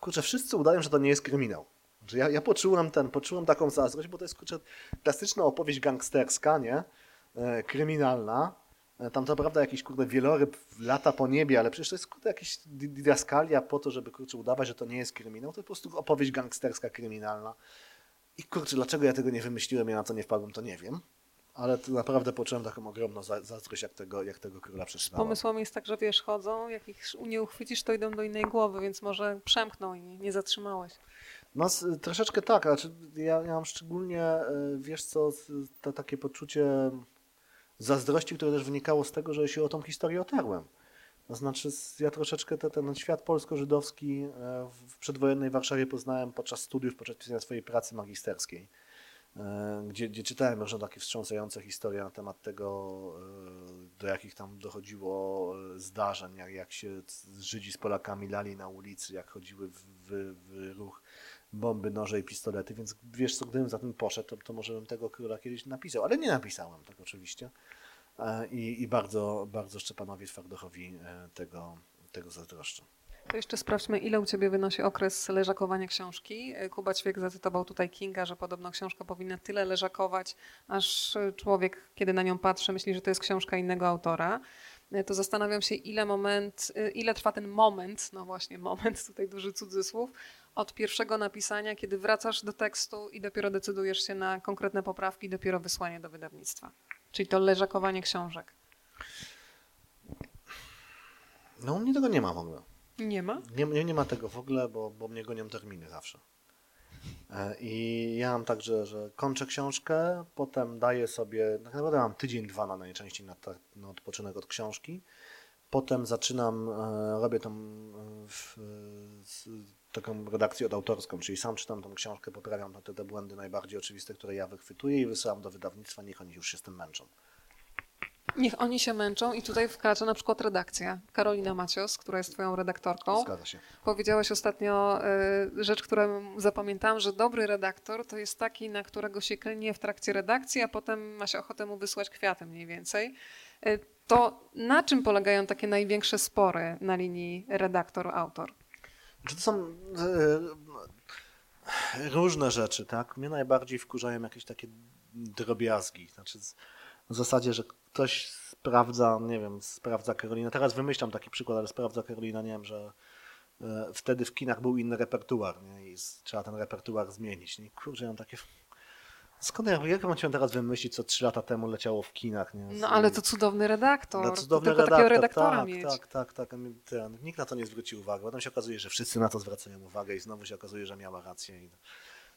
kurczę, wszyscy udają, że to nie jest kryminał. Że ja, ja poczułem ten, poczułem taką zazdrość, bo to jest kurczę, klasyczna opowieść gangsterska, nie? Kryminalna. E, Tam to prawda jakiś kurde wieloryb lata po niebie, ale przecież to jest kurde jakaś di- didaskalia po to, żeby kurczę udawać, że to nie jest kryminał. To jest po prostu opowieść gangsterska, kryminalna. I kurczę, dlaczego ja tego nie wymyśliłem, ja na to nie wpadłem, to nie wiem. Ale to naprawdę poczułem taką ogromną za- zazdrość, jak tego, jak tego króla przeczytałem. Pomysłami jest tak, że wiesz, chodzą, jak ich nie uchwycisz, to idą do innej głowy, więc może przemkną i nie zatrzymałeś. No troszeczkę tak, znaczy ja, ja mam szczególnie, e, wiesz co, to takie poczucie zazdrości, które też wynikało z tego, że się o tą historię otarłem. To znaczy ja troszeczkę te, ten świat polsko-żydowski e, w przedwojennej Warszawie poznałem podczas studiów, podczas pisania swojej pracy magisterskiej, e, gdzie, gdzie czytałem różne takie wstrząsające historie na temat tego, e, do jakich tam dochodziło zdarzeń, jak, jak się Żydzi z Polakami lali na ulicy, jak chodziły w, w, w ruch bomby, noże i pistolety, więc wiesz co, gdybym za tym poszedł, to, to może bym tego króla kiedyś napisał, ale nie napisałem tak oczywiście. E, I, i bardzo, bardzo Szczepanowi Twardochowi e, tego, tego zazdroszczę. To jeszcze sprawdźmy, ile u Ciebie wynosi okres leżakowania książki. Kuba Ćwiek zacytował tutaj Kinga, że podobno książka powinna tyle leżakować, aż człowiek, kiedy na nią patrzy, myśli, że to jest książka innego autora. To zastanawiam się, ile moment, ile trwa ten moment, no właśnie moment, tutaj duży cudzysłów, od pierwszego napisania, kiedy wracasz do tekstu i dopiero decydujesz się na konkretne poprawki, dopiero wysłanie do wydawnictwa. Czyli to leżakowanie książek. No u mnie tego nie ma w ogóle. Nie ma? Nie, nie, nie ma tego w ogóle, bo, bo mnie gonią terminy zawsze. E, I ja mam tak, że, kończę książkę, potem daję sobie, tak naprawdę mam tydzień, dwa na najczęściej na, ta- na odpoczynek od książki. Potem zaczynam, e, robię tą e, w, z, taką redakcję odautorską, czyli sam czytam tą książkę, poprawiam te, te błędy najbardziej oczywiste, które ja wychwytuję i wysyłam do wydawnictwa, niech oni już się z tym męczą. Niech oni się męczą i tutaj wkracza na przykład redakcja. Karolina Macios, która jest twoją redaktorką. Zgadza się. Powiedziałaś ostatnio y, rzecz, którą zapamiętałam, że dobry redaktor to jest taki, na którego się klnie w trakcie redakcji, a potem ma się ochotę mu wysłać kwiaty mniej więcej. Y, to na czym polegają takie największe spory na linii redaktor-autor? Czy to są e, różne rzeczy, tak? Mnie najbardziej wkurzają jakieś takie drobiazgi. Znaczy z- w zasadzie, że ktoś sprawdza, nie wiem, sprawdza Karolina. Teraz wymyślam taki przykład, ale sprawdza Karolina, nie wiem, że e, wtedy w kinach był inny repertuar, nie? I trzeba ten repertuar zmienić. Nie? Kurczę, ja mam takie... Skąd ja, jak mam teraz wymyślić, co trzy lata temu leciało w kinach, nie? Z- No ale to cudowny redaktor. no, To cudowny tylko redaktor, redaktora tak, mieć. tak, tak, tak. Ten, nikt na to nie zwrócił uwagi. Potem się okazuje, że wszyscy na to zwracają uwagę i znowu się okazuje, że miała rację. I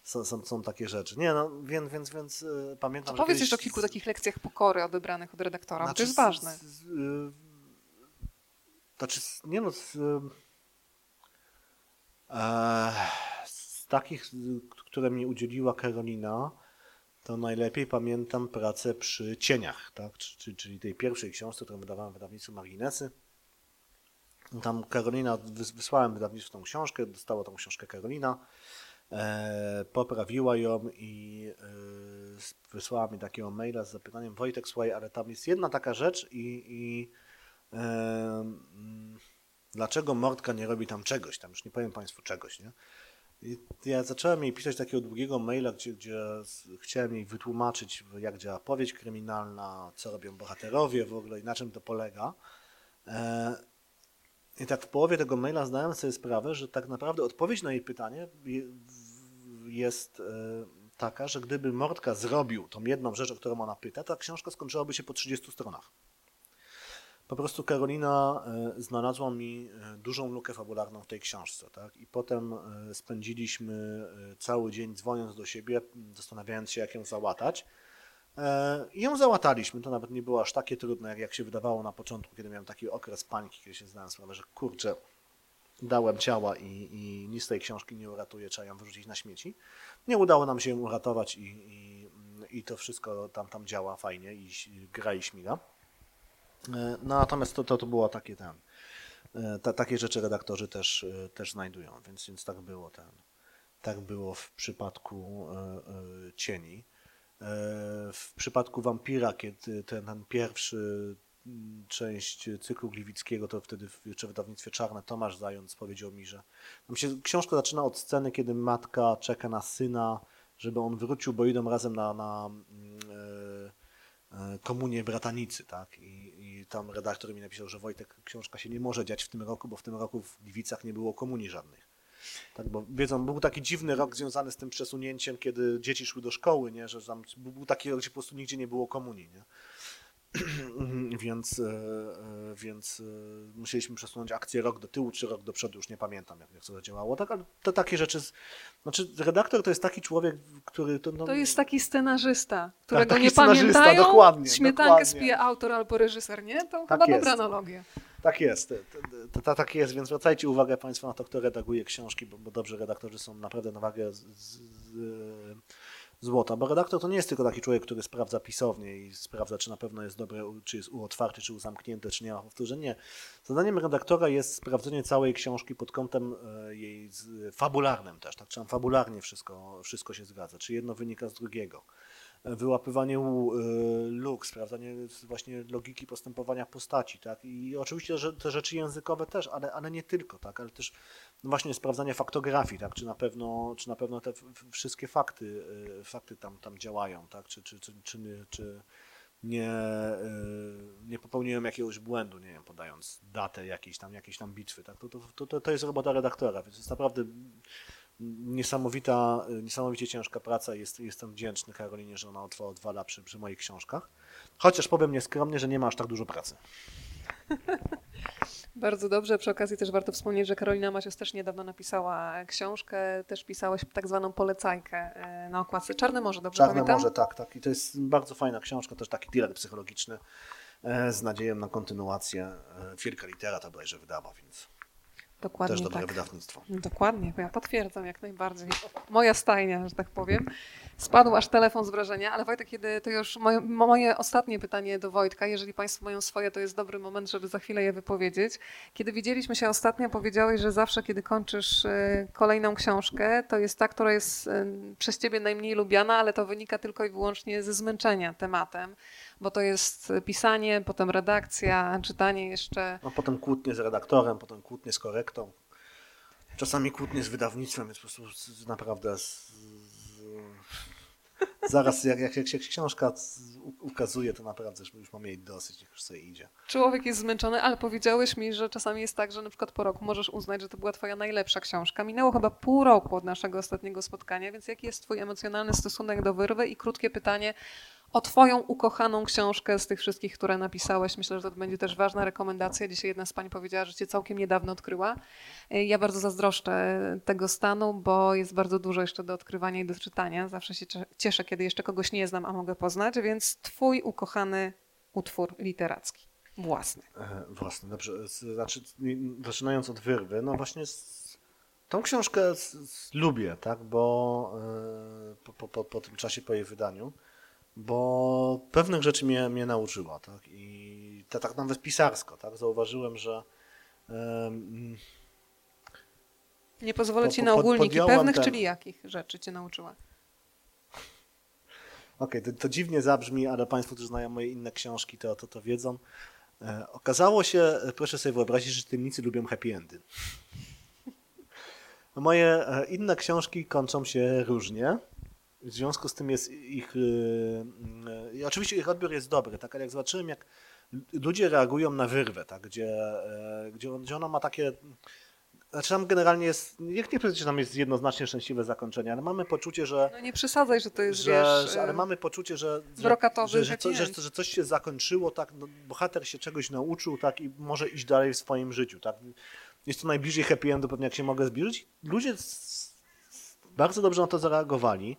są, są, są takie rzeczy. Nie, no, więc, więc, więc y, pamiętam, To powiedz jeszcze o kilku takich lekcjach pokory odebranych od redaktora, znaczy to jest z- ważne. Z, z, y, znaczy, nie no, z, y, e, z takich, które mi udzieliła Karolina, to najlepiej pamiętam pracę przy Cieniach, tak? Czy- czy- czyli tej pierwszej książce, którą wydawałem w wydawnictwie Marginesy. Tam Karolina, wys- wysłałem wydawnictwu tą książkę, dostała tą książkę Karolina, poprawiła ją i e, wysłała mi takiego maila z zapytaniem Wojtek, słuchaj, ale tam jest jedna taka rzecz i, i e, dlaczego Mordka nie robi tam czegoś, tam już nie powiem Państwu czegoś, nie? I ja zacząłem jej pisać takiego długiego maila, gdzie, gdzie chciałem jej wytłumaczyć, jak działa powieść kryminalna, co robią bohaterowie w ogóle i na czym to polega. I tak w połowie tego maila zdałem sobie sprawę, że tak naprawdę odpowiedź na jej pytanie jest e, taka, że gdyby Mordka zrobił tą jedną rzecz, o którą ona pyta, ta książka skończyłaby się po 30 stronach. Po prostu Karolina e, znalazła mi e, dużą lukę fabularną w tej książce. Tak? I potem spędziliśmy cały dzień dzwoniąc do siebie, zastanawiając się, jak ją załatać. E, I ją załataliśmy. To nawet nie było aż takie trudne, jak, się wydawało na początku, kiedy miałem taki okres pańki, kiedy się zdałem sprawę, że kurczę, dałem ciała i, i nic z tej książki nie uratuje, trzeba ją wyrzucić na śmieci. Nie udało nam się ją uratować i, i, i to wszystko tam, tam działa fajnie i gra i śmiga. E, No, natomiast to, to, to było takie ten. e, Ta, takie rzeczy redaktorzy też, e, też znajdują, więc, więc tak było ten. Tak było w przypadku e, e, cieni. E, W przypadku wampira, kiedy ten, ten pierwszy mm, część cyklu Gliwickiego, to wtedy jeszcze w wydawnictwie Czarne Tomasz Zając powiedział mi, że tam się książka zaczyna od sceny, kiedy matka czeka na syna, żeby on wrócił, bo idą razem na, na mm, e, e, komunię bratanicy, tak? I, I tam redaktor mi napisał, że Wojtek, książka się nie może dziać w tym roku, bo w tym roku w Gliwicach nie było komunii żadnych. Tak, bo wiedzą, był taki dziwny rok związany z tym przesunięciem, kiedy dzieci szły do szkoły, nie? że tam był taki rok, gdzie po prostu nigdzie nie było komunii. Nie? więc, e, e, więc e, musieliśmy przesunąć akcję rok do tyłu, czy rok do przodu, już nie pamiętam, jak, jak to zadziałało. Tak, ale to takie rzeczy. Z, znaczy, redaktor to jest taki człowiek, który. To, no, To jest taki scenarzysta, którego taki nie scenarzysta, pamiętają. dokładnie, Śmietankę dokładnie. spije autor albo reżyser, nie? To Tak chyba jest. dobra analogia. Tak jest, tak jest, więc zwracajcie uwagę Państwo na to, kto redaguje książki, bo, bo dobrze redaktorzy są naprawdę na wagę z, z, złota, bo redaktor to nie jest tylko taki człowiek, który sprawdza pisownię i sprawdza, czy na pewno jest dobre, czy jest u otwarty, czy u czy nie ma powtórzeń. Nie. Zadaniem redaktora jest sprawdzenie całej książki pod kątem e, jej fabularnym też, tak, czy tam fabularnie wszystko, wszystko się zgadza, czy jedno wynika z drugiego. Wyłapywanie y, luk, sprawdzanie właśnie logiki postępowania postaci, tak? I oczywiście te rzeczy językowe też, ale, ale nie tylko, tak? Ale też no właśnie sprawdzanie faktografii, tak? Czy na pewno, czy na pewno te wszystkie fakty, y, fakty tam, tam działają, tak? Czy, czy, czy, czy, nie- czy nie, y, nie popełniłem jakiegoś błędu, nie wiem, podając datę jakiejś tam, jakiejś tam bitwy, tak? To, to, to, to jest robota redaktora, więc jest naprawdę niesamowita, niesamowicie ciężka praca i jest, jestem wdzięczny Karolinie, że ona o dwa odwala przy, przy moich książkach. Chociaż powiem nieskromnie, że nie ma aż tak dużo pracy. Bardzo dobrze. Przy okazji też warto wspomnieć, że Karolina Macios też niedawno napisała książkę, też pisałeś tak zwaną polecajkę e, na okładce. Czarne Morze, dobrze Czarne pamiętam? Morze, tak, tak. I to jest bardzo fajna książka, też taki thriller psychologiczny e, z nadzieją na kontynuację. E, Wielka litera to bodajże wydała, więc Dokładnie też dobre tak. wydawnictwo. Dokładnie, bo ja potwierdzam jak najbardziej. Moja stajnia, że tak powiem. Spadł aż telefon z wrażenia, ale Wojtek, kiedy to już moje, moje ostatnie pytanie do Wojtka, jeżeli Państwo mają swoje, to jest dobry moment, żeby za chwilę je wypowiedzieć. Kiedy widzieliśmy się ostatnio, powiedziałeś, że zawsze, kiedy kończysz e, kolejną książkę, to jest ta, która jest e, przez Ciebie najmniej lubiana, ale to wynika tylko i wyłącznie ze zmęczenia tematem, bo to jest pisanie, potem redakcja, czytanie jeszcze. No, potem kłótnie z redaktorem, potem kłótnie z korektą. Czasami kłótnie z wydawnictwem, więc po prostu naprawdę z, z, zaraz jak, jak, jak się książka ukazuje, to naprawdę już, mam jej dosyć, niech już sobie idzie. Człowiek jest zmęczony, ale powiedziałeś mi, że czasami jest tak, że na przykład po roku możesz uznać, że to była twoja najlepsza książka. Minęło chyba pół roku od naszego ostatniego spotkania, więc jaki jest twój emocjonalny stosunek do wyrwy? I krótkie pytanie o twoją ukochaną książkę z tych wszystkich, które napisałeś. Myślę, że to będzie też ważna rekomendacja. Dzisiaj jedna z pań powiedziała, że cię całkiem niedawno odkryła. Ja bardzo zazdroszczę tego stanu, bo jest bardzo dużo jeszcze do odkrywania i do czytania. Zawsze się cie- cieszę, kiedy jeszcze kogoś nie znam, a mogę poznać, więc twój ukochany utwór literacki. Własny. E, Własny, dobrze. Znaczy, zaczynając od wyrwy, no właśnie tą książkę lubię, tak, bo e, po, po, po tym czasie, po jej wydaniu, bo pewnych rzeczy mnie, mnie nauczyła, tak, i to tak nawet pisarsko, tak, zauważyłem, że em, Nie pozwolę Po- ci na ogólniki pewnych, ten- czyli jakich rzeczy cię nauczyła? Okej, to, to dziwnie zabrzmi, ale Państwo, którzy znają moje inne książki, to, to, to wiedzą. E, okazało się, e, proszę sobie wyobrazić, że czytelnicy lubią happy endy. Moje e, inne książki kończą się różnie. W związku z tym jest ich. e, I oczywiście ich odbiór jest dobry, tak, ale jak zobaczyłem, jak ludzie reagują na wyrwę, tak, gdzie, e, gdzie, gdzie ona ma takie. Znaczy tam generalnie jest, jak nie powiedzieć, że tam jest jednoznacznie szczęśliwe zakończenie, ale mamy poczucie, że, No nie przesadzaj, że to jest, że, wiesz... że, ale e, mamy poczucie, że, brokatowy że, że, że, że coś się zakończyło, tak, no, bohater się czegoś nauczył tak, i może iść dalej w swoim życiu. Tak. Jest to najbliżej happy endu, pewnie jak się mogę zbliżyć. Ludzie bardzo dobrze na to zareagowali.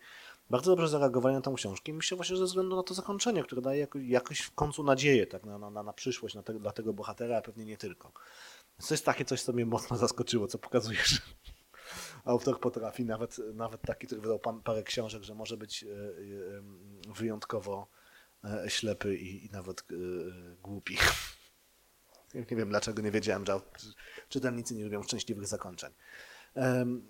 Bardzo dobrze zareagowali na tą książkę myślę właśnie, że ze względu na to zakończenie, które daje jako, jakoś w końcu nadzieję tak, na, na, na przyszłość na te, dla tego bohatera, a pewnie nie tylko. Więc to jest takie coś, co mnie mocno zaskoczyło, co pokazuje, że autor potrafi, nawet, nawet taki, który wydał pan, parę książek, że może być e, e, wyjątkowo e, ślepy i, i nawet głupi. Nie wiem dlaczego nie wiedziałem, że czytelnicy nie lubią szczęśliwych zakończeń.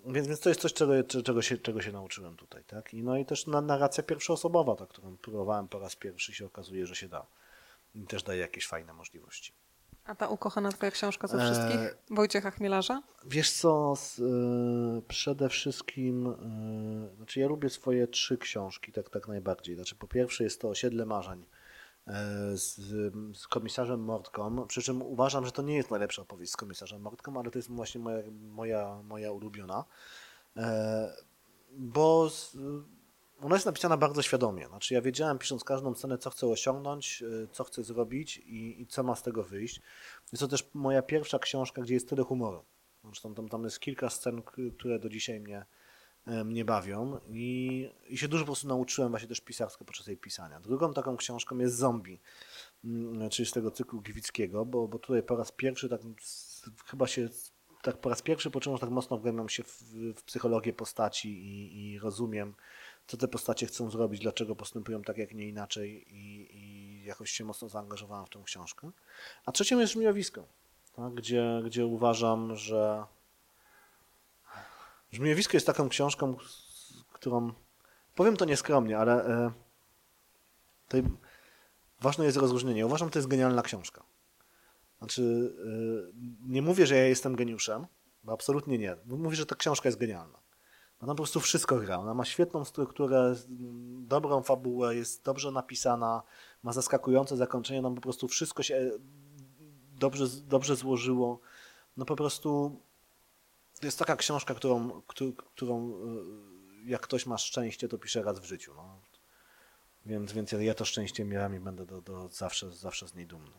Więc, więc to jest coś, czego, czego, się, czego się nauczyłem tutaj. Tak? I, no i też na, narracja pierwszoosobowa, tak, którą próbowałem po raz pierwszy, się okazuje, że się da. I też daje jakieś fajne możliwości. A ta ukochana twoja książka ze wszystkich? Wojciecha Chmielarza? Wiesz co, z, y, przede wszystkim, y, znaczy ja lubię swoje trzy książki, tak, tak najbardziej. Znaczy po pierwsze jest to Osiedle Marzeń z, z komisarzem Mordką, przy czym uważam, że to nie jest najlepsza opowieść z komisarzem Mordką, ale to jest właśnie moja, moja, moja ulubiona, E, bo ona jest napisana bardzo świadomie. Znaczy ja wiedziałem pisząc każdą scenę, co chcę osiągnąć, y, co chcę zrobić i, i co ma z tego wyjść. Jest to też moja pierwsza książka, gdzie jest tyle humoru. Zresztą tam, tam jest kilka scen, które do dzisiaj mnie, e, mnie bawią i, i się dużo po prostu nauczyłem właśnie też pisarsko podczas jej pisania. Drugą taką książką jest Zombie, mm, czyli z tego cyklu Gliwickiego, bo, bo tutaj po raz pierwszy tak chyba się tak po raz pierwszy poczułem, że tak mocno wgłębiam się w, w psychologię postaci i, i rozumiem, co te postacie chcą zrobić, dlaczego postępują tak, jak nie inaczej i, i jakoś się mocno zaangażowałem w tę książkę. A trzecią jest Żmiowisko, tak, gdzie, gdzie uważam, że Żmiowisko jest taką książką, którą, powiem to nieskromnie, ale e, Tutaj ważne jest rozróżnienie. Uważam, że to jest genialna książka. Znaczy, yy, nie mówię, że ja jestem geniuszem, bo absolutnie nie. Mówię, że ta książka jest genialna. Ona po prostu wszystko gra. Ona ma świetną strukturę, dobrą fabułę, jest dobrze napisana, ma zaskakujące zakończenie. Nam po prostu wszystko się e, dobrze, dobrze złożyło. No po prostu to jest taka książka, którą, którą, y, jak ktoś ma szczęście, to pisze raz w życiu. No. Więc, więc ja, ja to szczęście miałem i będę do, do zawsze, zawsze z niej dumny.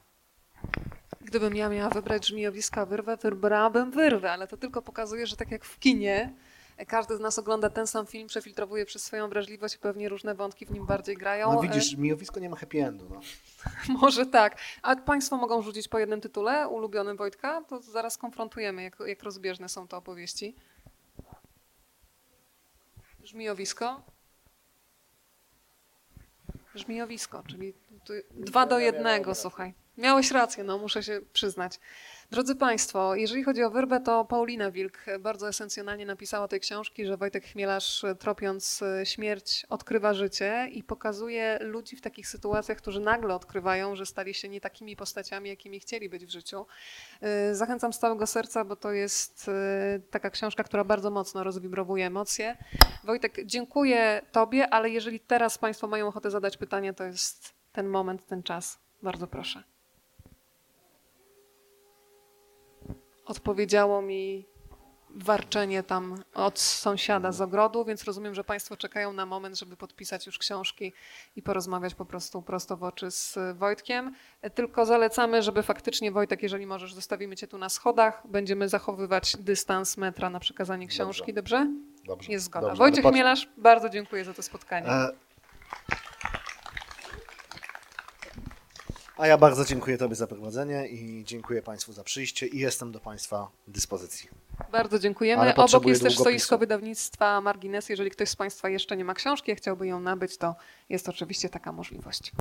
Gdybym ja miała wybrać żmijowiska wyrwę, wybrałabym wyrwę, ale to tylko pokazuje, że tak jak w kinie, każdy z nas ogląda ten sam film, przefiltrowuje przez swoją wrażliwość i pewnie różne wątki w nim bardziej grają. No widzisz, mijowisko nie ma happy endu. No. E, Może tak. A Państwo mogą rzucić po jednym tytule ulubionym Wojtka? To zaraz konfrontujemy, jak, jak rozbieżne są to opowieści. Żmijowisko? Żmijowisko, czyli dwa do jednego, słuchaj. Miałeś rację, no muszę się przyznać. Drodzy Państwo, jeżeli chodzi o Wyrbę, to Paulina Wilk bardzo esencjonalnie napisała tej książki, że Wojtek Chmielarz tropiąc e, śmierć odkrywa życie i pokazuje ludzi w takich sytuacjach, którzy nagle odkrywają, że stali się nie takimi postaciami, jakimi chcieli być w życiu. E, Zachęcam z całego serca, bo to jest e, taka książka, która bardzo mocno rozwibrowuje emocje. Wojtek, dziękuję Tobie, ale jeżeli teraz Państwo mają ochotę zadać pytanie, to jest ten moment, ten czas. Bardzo proszę. Odpowiedziało mi warczenie tam od sąsiada z ogrodu, więc rozumiem, że Państwo czekają na moment, żeby podpisać już książki i porozmawiać po prostu prosto w oczy z Wojtkiem. Tylko zalecamy, żeby faktycznie Wojtek, jeżeli możesz, zostawimy Cię tu na schodach. Będziemy zachowywać dystans metra na przekazanie książki, dobrze? Dobrze. Jest zgoda. Dobrze, Wojciech patrz- Chmielarz, bardzo dziękuję za to spotkanie. E, A ja bardzo dziękuję Tobie za prowadzenie i dziękuję Państwu za przyjście i jestem do Państwa dyspozycji. Bardzo dziękujemy. Obok jest też stoisko wydawnictwa Margines. Jeżeli ktoś z Państwa jeszcze nie ma książki, a chciałby ją nabyć, to jest oczywiście taka możliwość.